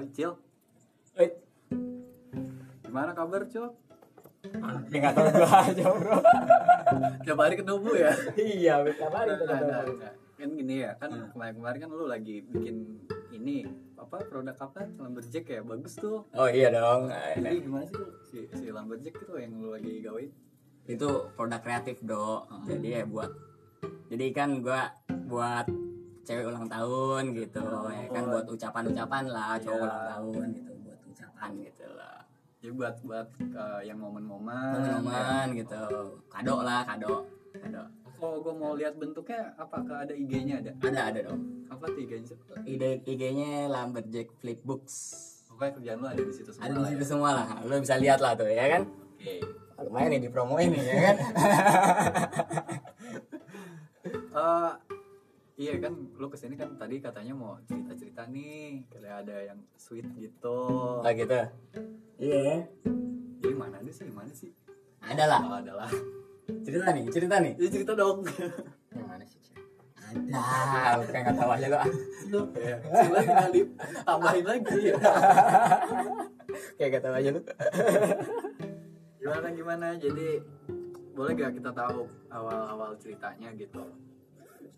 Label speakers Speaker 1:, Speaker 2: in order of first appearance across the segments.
Speaker 1: Hai Cil,
Speaker 2: Eh,
Speaker 1: gimana kabar Cil?
Speaker 2: dia nggak tahu gua aja bro.
Speaker 1: Tiap hari ketemu ya?
Speaker 2: iya, tiap hari ketemu.
Speaker 1: Kan gini ya, kan kemarin-kemarin kan lu lagi bikin ini apa produk apa Lumberjack ya bagus tuh.
Speaker 2: Oh iya dong.
Speaker 1: Jadi gimana sih tuh si, si Lumberjack itu yang lu lagi gawain?
Speaker 2: Itu produk kreatif bro. Jadi ya buat. Jadi kan gua buat cewek ulang tahun gitu ya kan buat ucapan-ucapan lah cowok
Speaker 1: Iya.
Speaker 2: ulang tahun gitu buat ucapan gitu lah
Speaker 1: Jadi buat buat eh, yang momen-momen.
Speaker 2: teman-teman gitu kado lah kado kado
Speaker 1: Kalau gue mau lihat bentuknya, apakah ada IG-nya ada?
Speaker 2: ada ada dong
Speaker 1: Apa tuh IG-nya?
Speaker 2: ide IG-nya Lumberjack Flipbooks
Speaker 1: Pokoknya kerjaan lu ada di situ semua.
Speaker 2: ada di situ
Speaker 1: ya.
Speaker 2: semua lah lo bisa lihat lah tuh ya kan
Speaker 1: Oke.
Speaker 2: lumayan nih dipromoin nih ya kan
Speaker 1: Eh, iya kan lu ke sini kan tadi katanya mau cerita-cerita nih kayak ada yang sweet gitu.
Speaker 2: Oh gitu. Iya
Speaker 1: jadi mana ada sih mana sih?
Speaker 2: Ada lah.
Speaker 1: Oh, ada lah.
Speaker 2: Cerita nih cerita nih.
Speaker 1: Ya cerita dong.
Speaker 2: Yang mana sih ada. Lu kayak nggak tahu aja
Speaker 1: ya coba tinggal di- tambahin lagi. Ya
Speaker 2: kayak nggak tahu aja lu.
Speaker 1: Gimana gimana? Jadi boleh gak kita tahu awal-awal ceritanya gitu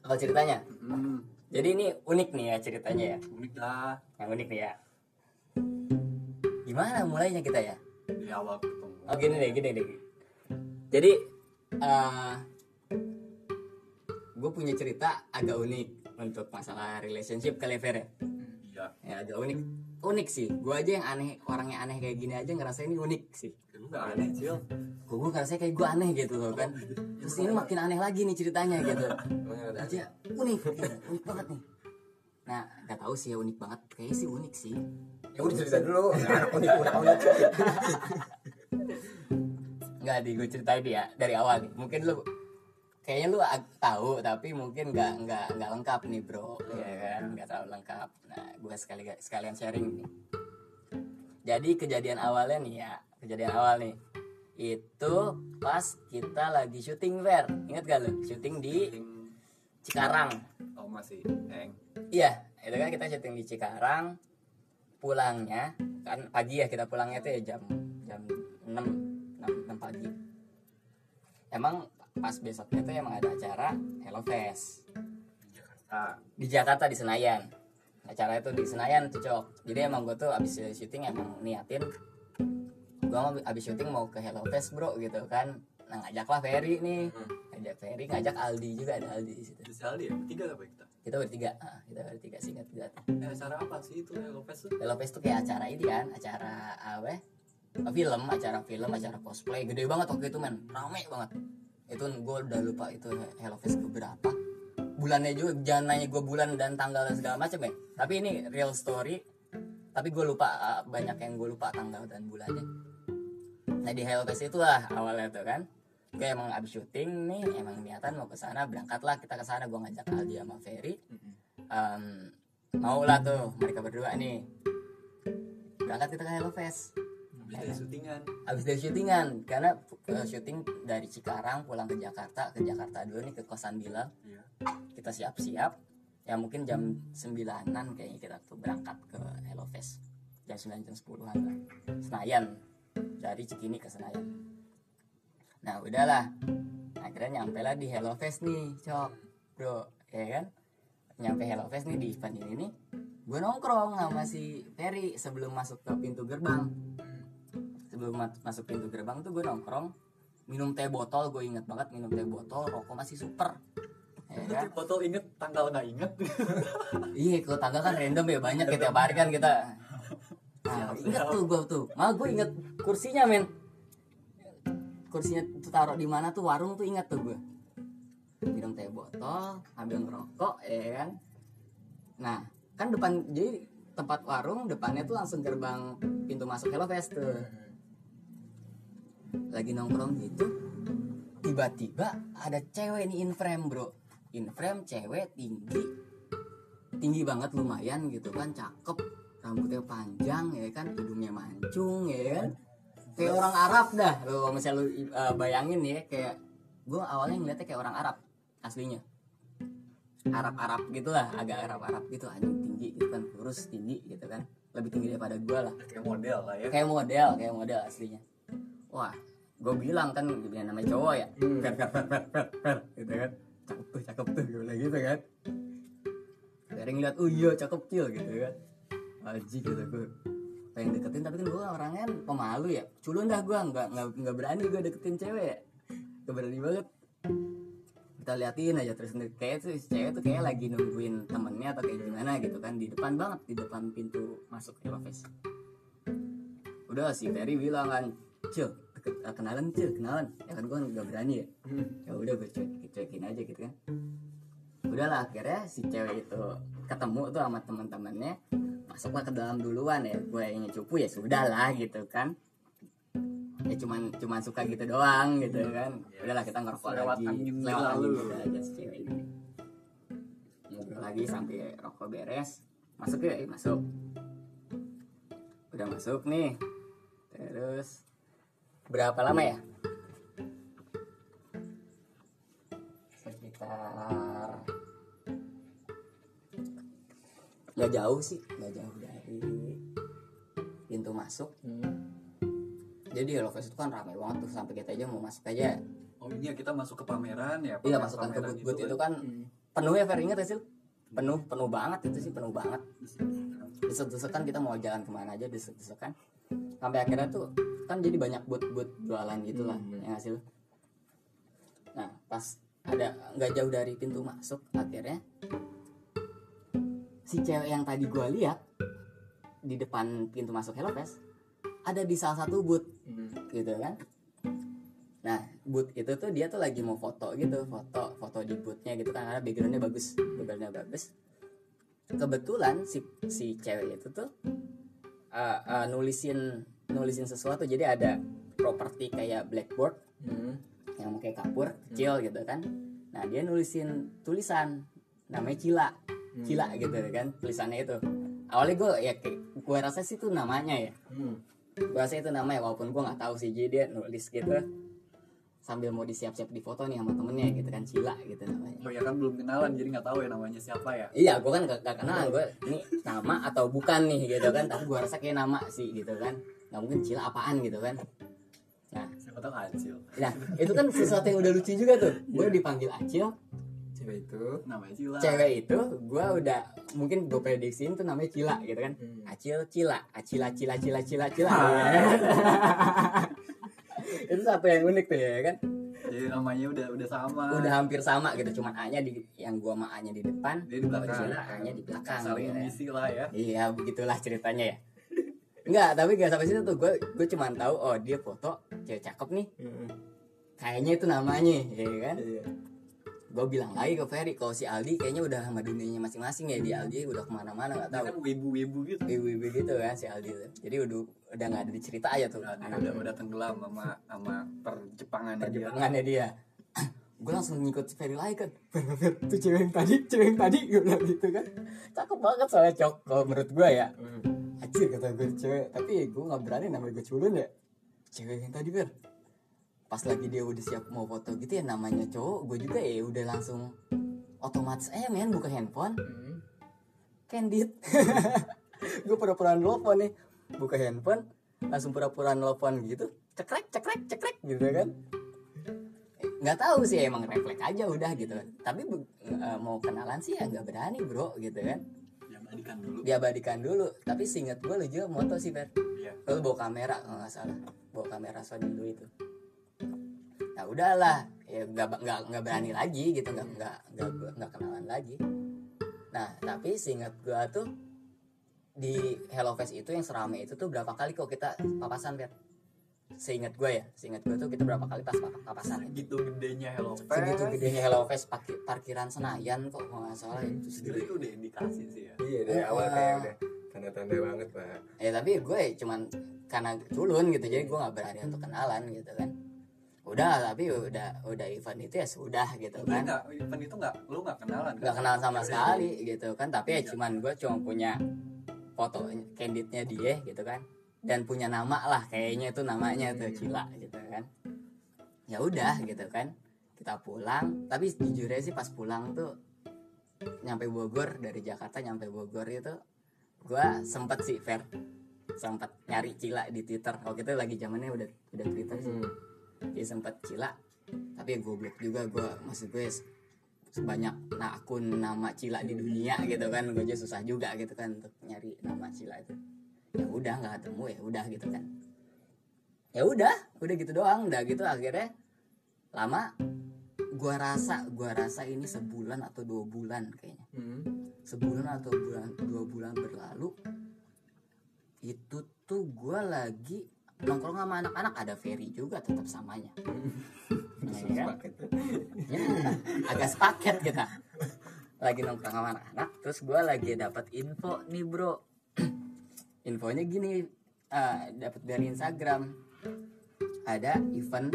Speaker 2: kalau ceritanya?
Speaker 1: Hmm,
Speaker 2: jadi ini unik nih ya ceritanya ya?
Speaker 1: Unik lah.
Speaker 2: Yang unik nih ya. Gimana mulainya kita ya?
Speaker 1: Di awal ketemu.
Speaker 2: Oh gini deh gini deh. Jadi gue punya cerita agak unik untuk masalah relationship kali Fer ya?
Speaker 1: Iya.
Speaker 2: Ya agak unik. Unik sih. Gue aja yang aneh orang yang aneh kayak gini aja ngerasa ini unik sih
Speaker 1: gak aneh cil.
Speaker 2: Gue gue ngerasa kayak gue aneh gitu loh kan. Terus ini makin aneh lagi nih ceritanya gitu. Aja unik gitu. unik banget nih. Nah nggak tahu sih ya unik banget. Kayaknya sih unik sih. Ya udah cerita dulu. Unik unik unik unik. Nggak di gue ceritain ya dari awal mungkin lu kayaknya lu tahu tapi mungkin nggak nggak nggak lengkap nih bro. Ya kan? Nggak terlalu lengkap. Nah gue sekali sekalian sharing nih. Jadi kejadian awalnya nih ya kejadian awal nih itu pas kita lagi syuting fair inget gak lu syuting di Cikarang
Speaker 1: oh masih eng
Speaker 2: Iya, itu kan kita syuting di Cikarang. Pulangnya kan pagi ya kita pulangnya itu ya jam jam 6 6, 6 pagi. Emang pas besoknya tuh emang ada acara Hello Fest
Speaker 1: Jakarta
Speaker 2: di Jakarta di Senayan. Acara itu di Senayan tuh cok. Jadi emang gue tuh abis syuting emang niatin gue mau abis syuting mau ke Hello Fest bro gitu kan. Nah ngajaklah Ferry nih, ngajak Ferry, ngajak Aldi juga ada Aldi di situ.
Speaker 1: di Saldi ya tiga apa kita
Speaker 2: Kita bertiga, ah, kita bertiga singkat juga.
Speaker 1: eh, acara apa sih itu Hello Fest tuh
Speaker 2: Hello Fest tuh kayak acara ini kan, acara apa? ya? Film, acara film, acara cosplay, gede banget waktu itu men, rame banget. Itu gue udah lupa itu Hello Fest keberapa. Bulannya juga, jangan nanya gue bulan dan tanggal dan segala macam ya. Tapi ini real story. Tapi gue lupa ah, banyak yang gue lupa tanggal dan bulannya. Nah di Hello Fest itulah awalnya tuh kan. Gue emang abis syuting nih, emang niatan mau ke sana, berangkatlah. Kita ke sana. Gue ngajak Aldi sama Ferry. Em, mau lah tuh mereka berdua nih. Berangkat kita ke Hello Fest.
Speaker 1: Habis dari syutingan.
Speaker 2: Abis dari syutingan karena uh, syuting dari Cikarang pulang ke Jakarta ke Jakarta dulu nih ke kosan Bilal.
Speaker 1: Iya.
Speaker 2: Kita siap-siap. Ya mungkin jam 9-an kayaknya kita tuh berangkat ke Hello Fest. Jam 9 jam 10-an lah. Senayan dari Cikini ke Senayan. Nah udahlah. Akhirnya nyampe lah di Hello Fest nih cok. Bro ya kan? Nyampe Hello Fest nih di event ini nih gue nongkrong sama si Ferry sebelum masuk ke pintu gerbang. Sebelum ma- masuk pintu gerbang tuh gue nongkrong minum teh botol gue inget banget minum teh botol rokok masih super. Ya kan?
Speaker 1: botol inget tanggal nggak inget.
Speaker 2: Iya, kalau tanggal kan random ya banyak ya tiap hari kan kita. Nah,
Speaker 1: siap.
Speaker 2: tuh gue tuh. Malah gue inget kursinya men. Kursinya tuh taruh di mana tuh warung tuh inget tuh gue. Minum teh botol, ambil ngerokok, ya kan. Nah, kan depan jadi tempat warung depannya tuh langsung gerbang pintu masuk Hello Fest tuh. Lagi nongkrong gitu, tiba-tiba ada cewek nih in frame bro in frame cewek tinggi tinggi banget lumayan gitu kan cakep rambutnya panjang ya kan? Hidungnya mancung ya kan? Kayak orang Arab dah lo misalnya lu uh, bayangin ya kayak gue awalnya ngeliatnya kayak orang Arab aslinya. Arab Arab gitu lah agak Arab Arab gitu anjing tinggi gitu kan kurus tinggi gitu kan. Lebih tinggi daripada gue lah.
Speaker 1: Kayak model lah ya.
Speaker 2: Kayak model kayak model aslinya. Wah gue bilang kan dia namanya cowok ya per per per per per per gitu kan. Cakep tuh cakep tuh gue bilang gitu kan. Dari ngeliat oh iya cakep cil gitu kan Aji gitu gue pengen deketin tapi kan gue orangnya pemalu ya. Culun dah gue nggak nggak berani gue deketin cewek ya. Gak berani banget. Kita liatin aja terus kayak tuh si cewek tuh kayak lagi nungguin temennya atau kayak gimana gitu kan di depan banget di depan pintu masuk Hello Face udah si Ferry bilang kan cil ah, kenalan cil kenalan. Ya kan gue nggak berani ya. Ya udah gue cuek cuekin aja gitu kan. Udahlah akhirnya si cewek itu ketemu tuh sama teman-temannya masuklah ke dalam duluan ya gue yang cupu ya sudah lah gitu kan. Ya cuman cuman suka gitu doang gitu kan. Udahlah kita ngerokok
Speaker 1: Lewat
Speaker 2: lagi lewat
Speaker 1: lalu.
Speaker 2: udah aja si cewek ini. Ngobrol lagi sampai rokok beres. Masuk ya masuk. Udah masuk nih. Terus berapa lama ya? Sekitar nggak jauh sih nggak jauh dari pintu masuk. Jadi Hello Face itu kan ramai banget tuh sampai kita aja mau masuk aja.
Speaker 1: Oh ini ya kita masuk ke pameran ya
Speaker 2: iya
Speaker 1: pameran-
Speaker 2: masukkan ke
Speaker 1: pameran
Speaker 2: but-but itu kan penuh ya Fer inget ya sih? Penuh penuh banget itu sih penuh banget. Desek-desekan kita mau jalan ke mana aja desek-desekan sampai akhirnya tuh kan jadi banyak but-but jualan gitu lah
Speaker 3: Hmm.
Speaker 2: ya nggak sih? Lu? nah pas ada nggak jauh dari pintu masuk akhirnya si cewek yang tadi gua lihat di depan pintu masuk Hello Fest ada di salah satu booth gitu kan? Nah booth itu tuh dia tuh lagi mau foto gitu foto foto di boothnya gitu kan karena backgroundnya bagus backgroundnya bagus. Kebetulan si si cewek itu tuh uh, uh, nulisin nulisin sesuatu jadi ada properti kayak blackboard yang pakai kapur kecil gitu kan. Nah dia nulisin tulisan namanya cila cila gitu kan tulisannya itu awalnya gue ya gue rasa sih itu namanya ya gue rasa itu namanya walaupun gue nggak tahu sih jadi dia nulis gitu sambil mau disiap-siap di foto nih sama temennya gitu kan cila gitu namanya
Speaker 1: oh ya kan belum kenalan jadi nggak tahu ya namanya siapa ya
Speaker 2: Iya, gue kan gak, gak kenal gue ini nama atau bukan nih gitu kan. Tapi gue rasa kayak nama sih gitu kan. Gak mungkin cila apaan gitu kan. Nah,
Speaker 1: siapa tahu Acil
Speaker 2: nah itu kan sesuatu yang udah lucu juga tuh. Gue dipanggil Acil,
Speaker 3: cewek itu
Speaker 1: namanya Cila
Speaker 2: cewek itu gue udah mungkin gue prediksiin tuh namanya Cila gitu kan.
Speaker 3: Hmm.
Speaker 2: Acil, Cila, Acila, Cila, Cila, Cila, Cila. itu satu yang unik tuh ya kan.
Speaker 1: jadi namanya udah udah sama
Speaker 2: Udah hampir sama gitu, cuman A-nya di yang gua sama A-nya di depan,
Speaker 1: dia di belakang
Speaker 2: Cila A-nya di belakang.
Speaker 1: saling
Speaker 2: gitu ya.
Speaker 1: lah ya
Speaker 2: Iya begitulah ceritanya ya. Enggak, tapi gak sampai situ tuh gue gue cuma tahu oh dia foto cewek cakep nih. Kayaknya itu namanya, ya kan?
Speaker 3: Iya.
Speaker 2: Gue bilang lagi ke Ferry kalau si Aldi kayaknya udah sama dunianya masing-masing ya di Aldi udah ke mana-mana nggak
Speaker 1: Dia
Speaker 2: tahu.
Speaker 1: kan wibu-wibu gitu
Speaker 2: Ibu-ibu gitu kan si Aldi tuh. Jadi udah udah nggak ada di cerita aja tuh.
Speaker 1: udah udah, udah tenggelam sama sama perjepangannya dia
Speaker 2: Perjuangannya dia. gue langsung ngikut si Ferry lagi kan. Fer, Fer, Fer, tuh cewek yang tadi, cewek yang tadi gue bilang gitu kan. Cakep banget soalnya cok kalau menurut gue ya. Anjir kata gue cewek Tapi gue gak berani namanya gue culun ya Cewek yang tadi Ber Pas lagi dia udah siap mau foto gitu ya Namanya cowok Gue juga ya udah langsung Otomatis aja men buka handphone. Candid. Gue pura-pura nelfon nih Buka handphone Langsung pura-pura nelfon gitu Cekrek cekrek cekrek gitu kan. Nggak tahu sih emang refleks aja udah gitu. Kan tapi eh, mau kenalan sih ya nggak berani bro gitu kan.
Speaker 1: Yang balikan dulu.
Speaker 2: Diabadikan dulu. Tapi seingat gue lu juga moto sih Fer.
Speaker 1: Iya.
Speaker 2: Lu bawa kamera kalau nggak salah. Bawa kamera Sony dulu itu nah udahlah ya nggak nggak nggak berani lagi gitu nggak nggak nggak nggak kenalan lagi. Nah tapi seingat gue tuh di Hello Fest itu yang serame itu tuh berapa kali kok kita papasan Fer seingat gue ya seingat gue tuh kita berapa kali pas pap- papasan?
Speaker 1: Segitu gedenya Hello Fest
Speaker 2: segitu gedenya Hello Fest parkir, parkiran Senayan kok kalau nggak salah itu
Speaker 1: Segitu
Speaker 2: segede
Speaker 1: itu udah indikasi sih ya.
Speaker 3: Iya dari awal kayak udah tanda-tanda banget pak.
Speaker 2: ya tapi gue cuman karena culun gitu jadi gue nggak berani untuk kenalan gitu kan udah tapi udah udah event itu ya sudah gitu kan.
Speaker 1: nggak? Event itu nggak lu nggak kenalan
Speaker 2: nggak
Speaker 1: kan?
Speaker 2: kenal sama
Speaker 1: Iya.
Speaker 2: sekali gitu kan tapi ya
Speaker 1: Iya.
Speaker 2: cuman gue cuma punya foto candidnya dia gitu kan. Dan punya nama lah kayaknya itu namanya tuh Cila gitu kan. Ya udah gitu kan kita pulang. Tapi jujur aja sih pas pulang tuh nyampe Bogor dari Jakarta nyampe Bogor itu gue sempet sih fair sempet nyari cila di twitter. Waktu itu lagi zamannya udah udah twitter sih.
Speaker 3: Hmm.
Speaker 2: Dia sempet cila tapi goblok juga gue maksud gue sebanyak nah, akun nama cila di dunia gitu kan. Gue aja susah juga gitu kan untuk nyari nama cila itu. Ya udah nggak ketemu ya udah gitu kan. Ya udah udah gitu doang. Udah gitu akhirnya lama gua rasa gua rasa ini sebulan atau dua bulan kayaknya.
Speaker 3: Hmm.
Speaker 2: sebulan atau bulan dua bulan berlalu itu tuh gua lagi nongkrong sama anak-anak ada Ferry juga tetap samanya. Ya. Ya, agak sepaket kita. Lagi nongkrong sama anak-anak terus gue lagi dapat info nih bro. Infonya gini eh, dapat dari Instagram. Ada event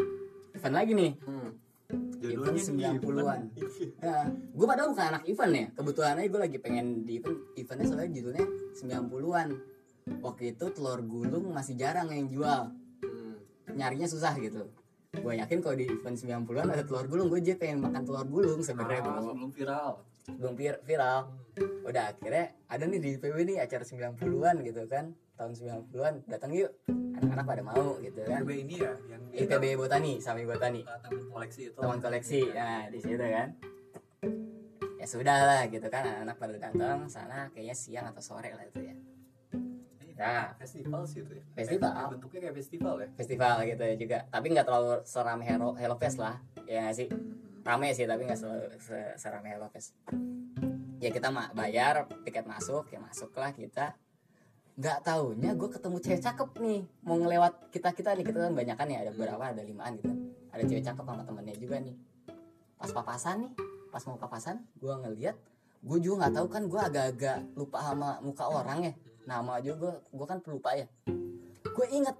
Speaker 2: event lagi nih.
Speaker 3: Hmm.
Speaker 2: event 90-an nah, gue padahal bukan anak event ya. Kebetulan aja gue lagi pengen di event. Eventnya soalnya judulnya 90-an waktu itu telur gulung masih jarang yang jual.
Speaker 3: Hmm.
Speaker 2: nyarinya susah gitu. Gue yakin kalau di event 90-an ada telur gulung gue aja pengen makan telur gulung sebenarnya
Speaker 1: Ah,
Speaker 2: bro.
Speaker 1: sebelum viral.
Speaker 2: Belum vir- viral. Udah akhirnya ada nih di IPB nih acara 90-an gitu kan. Tahun 90-an datang yuk. Anak-anak pada mau gitu kan.
Speaker 1: IPB ini ya yang
Speaker 2: IPB Botani Sami Botani.
Speaker 1: Uh, taman koleksi itu.
Speaker 2: Teman koleksi nah di situ kan. Ya sudah lah gitu kan anak-anak pada datang sana kayaknya siang atau sore lah itu ya
Speaker 1: Nah, festival sih itu ya.
Speaker 2: Festival.
Speaker 1: Kayak- bentuknya kayak festival ya.
Speaker 2: festival gitu ya juga. Tapi nggak terlalu seram Hello Hello Fest lah. Ya sih? Rame sih tapi nggak selalu se- serame Hello Fest. Ya kita bayar tiket masuk ya masuk lah kita. Nggak taunya gue ketemu cewek cakep nih. Mau ngelewat kita kita nih kita kan banyak kan ya. Ada berapa ada limaan gitu. Ada cewek cakep sama temennya juga nih. Pas papasan nih pas mau papasan gue ngeliat gue juga nggak tahu kan gue agak-agak lupa sama muka orang ya nama aja gue gue kan pelupa ya. Gue inget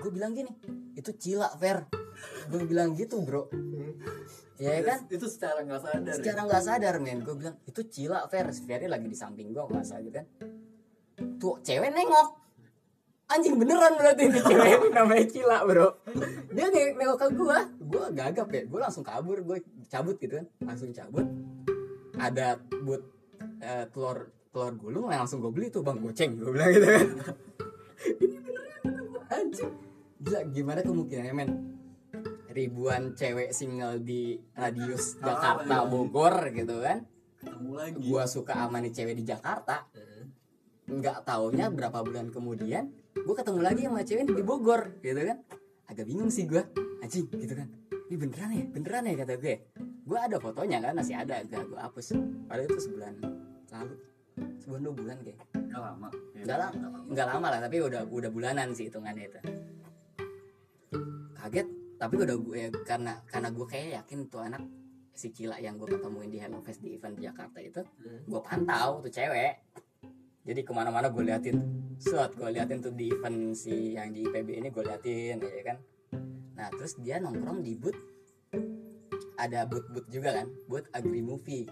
Speaker 2: gue bilang gini itu cila Fer. Gue bilang gitu bro. Ya kan?
Speaker 1: Itu secara nggak sadar. ya.
Speaker 2: secara nggak sadar men. Gue bilang itu cila si Ferry lagi di samping gue nggak sadar gitu kan. Tuh cewek nengok. Anjing beneran berarti ini cewek namanya cila bro. Dia nengok, nengok ke gue gue gagap ya. Gue langsung kabur. Gue cabut gitu kan. Langsung cabut. Ada but eh, telur telur gulung langsung gue beli tuh bang goceng gue bilang gitu kan. Ini beneran anjing. Gila gimana kemungkinannya men? Ribuan cewek single di radius
Speaker 1: Ah,
Speaker 2: Jakarta
Speaker 1: iya.
Speaker 2: Bogor gitu kan.
Speaker 1: Ketemu lagi.
Speaker 2: gua suka sama nih cewek di Jakarta. Nggak taunya berapa bulan kemudian gua ketemu lagi sama cewek di Bogor gitu kan. Agak bingung sih gua. Anjing gitu kan. Ini beneran ya? Beneran ya kata gue gua ada fotonya kan masih ada gak gua hapus. Padahal itu sebulan lalu sebulan dua bulan kayak.
Speaker 1: Nggak lama. Ya,
Speaker 2: nggak lama. nggak lama lah tapi udah udah bulanan sih hitungannya itu. Kaget tapi udah gue karena karena gue kayak yakin tuh anak si Cila yang gue ketemuin di Hello Fest di event di Jakarta itu gue pantau tuh cewek. Jadi ke mana-mana gue liatin suat gue liatin tuh di event si yang di IPB ini gue liatin ya kan. Nah terus dia nongkrong di booth. Ada booth-booth juga kan booth Agri Movie.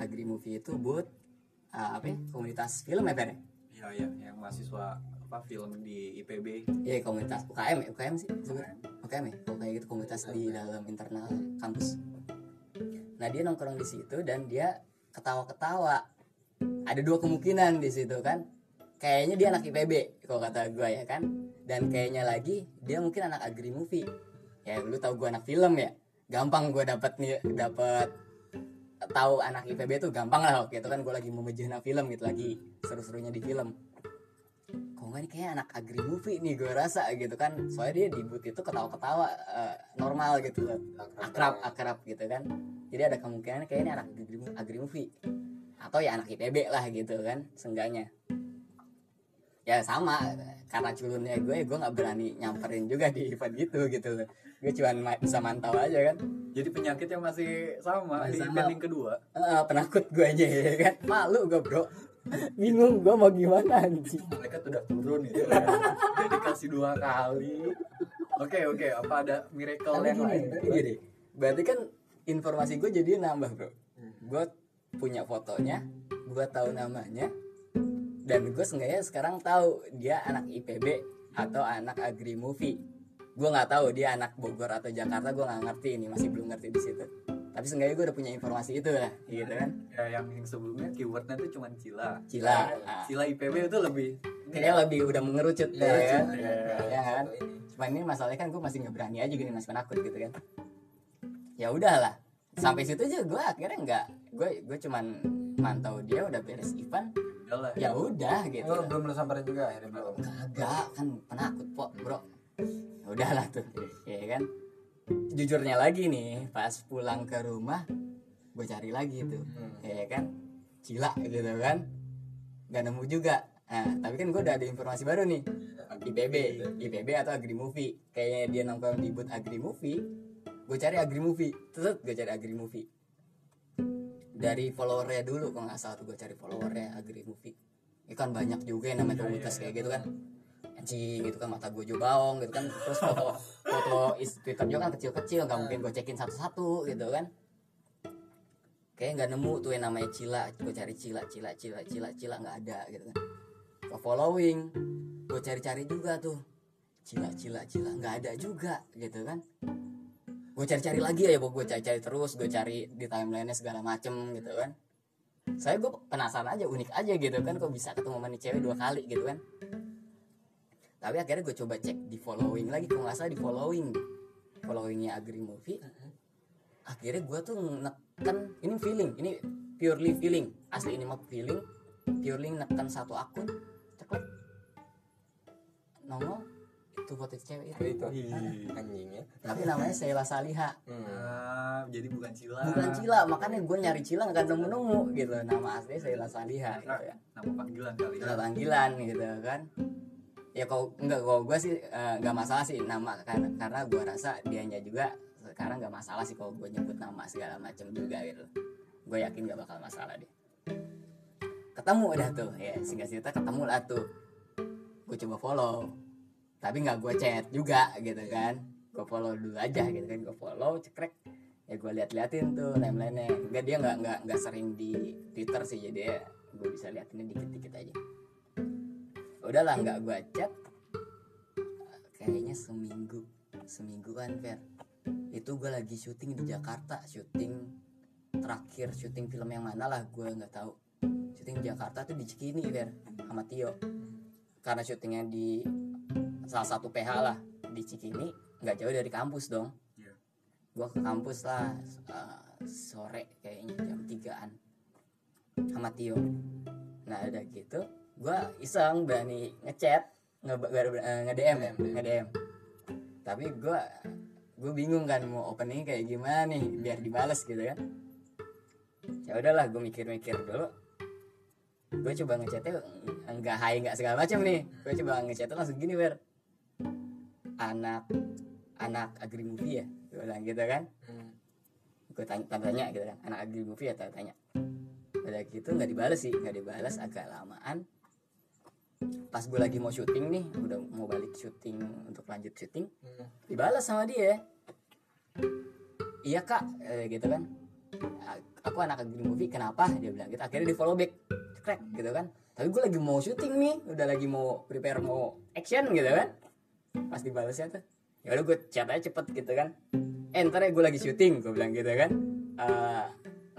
Speaker 2: Agri Movie itu booth ah, apa ya, komunitas film ya Fer?
Speaker 1: Iya, iya, yang mahasiswa apa film di IPB.
Speaker 2: Iya komunitas UKM ya? UKM sih sebenarnya. UKM ya? Kalau kayak gitu komunitas di dalam internal kampus. Nah dia nongkrong di situ dan dia ketawa-ketawa. Ada dua kemungkinan di situ kan? Kayaknya dia anak IPB kalau kata gue ya kan? Dan kayaknya lagi dia mungkin anak agri movie. Ya lu tahu gue anak film ya? Gampang gue dapat nih dapat tahu anak IPB tuh gampang lah waktu itu kan gue lagi memejana film gitu lagi seru-serunya di film. Kok nggak nih kayak anak agri movie nih gue rasa gitu kan. Soalnya dia di booth itu ketawa-ketawa eh, normal gitu. Akrab akrab gitu kan. Jadi ada kemungkinan kayak ini anak agri, agri movie. Atau ya anak IPB lah gitu kan seenggaknya. Ya sama karena culunnya gue gue nggak berani nyamperin juga di event gitu gitu. loh gue cuma ma- bisa mantau aja kan
Speaker 1: Jadi penyakitnya masih sama
Speaker 2: Masih
Speaker 1: di
Speaker 2: sama.
Speaker 1: yang kedua.
Speaker 2: Eh, penakut gue aja ya kan malu gue bro bingung gue mau gimana anjing
Speaker 1: Mereka udah turun gitu. ya. Jadi kasih dua kali. Oke oke, apa ada miracle
Speaker 2: Tapi
Speaker 1: yang
Speaker 2: gini,
Speaker 1: lain?
Speaker 2: tapi gini, berarti kan informasi gue jadi nambah bro. Gue punya fotonya, gue tahu namanya, dan gue seenggaknya sekarang tahu dia anak IPB atau anak Agri Movie. Gue nggak tahu dia anak Bogor atau Jakarta, gue nggak ngerti ini, masih belum ngerti di situ. tapi seenggaknya gue udah punya informasi itu lah gitu kan
Speaker 1: ya yang, yang sebelumnya keywordnya tuh cuma cila
Speaker 2: Cila. Ah.
Speaker 1: cila IPB itu lebih
Speaker 2: kayaknya lebih udah mengerucut
Speaker 3: Iya,
Speaker 2: ya, kan?
Speaker 3: iya,
Speaker 2: ya kan cuma ini masalahnya kan gue masih nggak berani aja gini masih penakut gitu kan ya udahlah sampai situ aja gue akhirnya nggak gue gue cuman mantau dia udah beres event ya udah gitu
Speaker 3: Oh, belum lu samperin juga akhirnya belum.
Speaker 2: kagak kan penakut po bro ya udahlah tuh ya kan? Jujurnya lagi nih pas pulang ke rumah gue cari lagi tuh
Speaker 3: Hmm.
Speaker 2: ya kan? Cila gitu kan? Nggak nemu juga. Nah tapi kan gue udah ada informasi baru nih. IPB IPB atau Agri Movie. Kayaknya dia nongkrong di booth Agri Movie. Gue cari Agri Movie. Terus gue cari Agri Movie. Dari followernya dulu kalau nggak salah tuh gue cari followernya Agri Movie. Ini kan banyak juga yang namanya komunitas kayak gitu kan anjing gitu kan mata gue juga baong gitu kan. Terus foto foto Twitter juga kan kecil-kecil nggak mungkin gue cekin satu-satu gitu kan. Kayak nggak nemu tuh yang namanya Cila gue cari Cila Cila Cila Cila Cila nggak ada gitu kan. Ke following gue cari-cari juga tuh. Cila Cila Cila nggak ada juga gitu kan. Gue cari-cari lagi ya gue cari-cari terus gue cari di timelinenya segala macem gitu kan. Saya gue penasaran aja unik aja gitu kan kok bisa ketemu sama nih cewek dua kali gitu kan tapi akhirnya gue coba cek di following lagi kalau nggak salah di following. Followingnya Agri Movie. Akhirnya gue tuh neken ini feeling ini purely feeling. Asli ini mah feeling purely neken satu akun. Ceklek. Nongol itu foto cewek. Itu
Speaker 3: itu.
Speaker 1: Ih.
Speaker 3: anjing ya.
Speaker 2: tapi namanya Sheila Saliha.
Speaker 3: Hmm.
Speaker 1: Ah, jadi bukan cila.
Speaker 2: Bukan Cila makanya gue nyari Cila nggak nemu nemu gitu. Nama asli Sheila Saliha gitu ya.
Speaker 1: Nama panggilan kali ya.
Speaker 2: Nama panggilan gitu kan ya kalau enggak kalau gue sih eh, nggak masalah sih nama karena karena gue rasa dianya juga sekarang nggak masalah sih kalau gue nyebut nama segala macam juga gitu. Gue yakin gak bakal masalah deh. Ketemu dah tuh ya singkat cerita ketemu lah tuh. Gue coba follow tapi nggak gue chat juga gitu kan. Gue follow dulu aja gitu kan gue follow cekrek. Ya gue liat-liatin tuh timelinenya. Enggak dia nggak nggak nggak sering di twitter sih jadi ya gue bisa liatinnya dikit-dikit aja udahlah nggak gue chat. Kayaknya seminggu seminggu kan Fer. Itu gue lagi syuting di Jakarta syuting terakhir syuting film yang mana lah gue nggak tahu. Syuting di Jakarta tuh di Cikini Fer sama Tio. Karena syutingnya di salah satu PH lah di Cikini nggak jauh dari kampus dong.
Speaker 1: Iya.
Speaker 2: gue ke kampus lah eh, sore kayaknya jam 3an sama Tio. Nah udah gitu gue iseng berani ngechat nge, nge DM ya nge DM tapi gue gue bingung kan mau opening kayak gimana nih biar dibales gitu kan. Ya udahlah gue mikir-mikir dulu. Gue coba ngechatnya enggak hai enggak segala macam nih. Gue coba ngechatnya langsung gini ber anak anak agri movie ya gue bilang gitu kan.
Speaker 3: Hmm.
Speaker 2: gue tanya tanya, tanya gitu kan anak agri movie ya tanya tanya udah gitu nggak dibales sih nggak dibales agak lamaan pas gue lagi mau syuting nih udah mau balik syuting untuk lanjut syuting
Speaker 3: Hmm.
Speaker 2: dibalas sama dia. Iya kak eh, gitu kan. Aku anak agri movie kenapa? Dia bilang gitu. Akhirnya di follow back. Cekrek gitu kan. Tapi gue lagi mau syuting nih udah lagi mau prepare mau action gitu kan. Pas dibalasnya tuh ya udah gue chat aja cepet gitu kan. Eh ntar ya gue lagi syuting gue bilang gitu kan. Eh,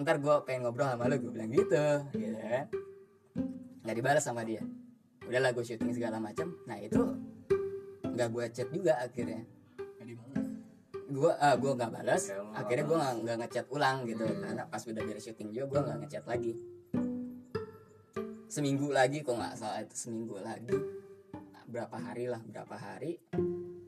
Speaker 2: ntar gue pengen ngobrol sama lu gue bilang gitu gitu kan. Nggak dibalas sama dia udahlah gue syuting segala macam nah itu nggak gue chat juga akhirnya. Gue ah gue nggak balas.
Speaker 1: Ya,
Speaker 2: akhirnya gue nggak ngechat ulang gitu
Speaker 3: Hmm.
Speaker 2: karena pas udah beres syuting juga gue nggak ngechat lagi. Seminggu lagi kok nggak salah itu seminggu lagi. Berapa hari lah berapa hari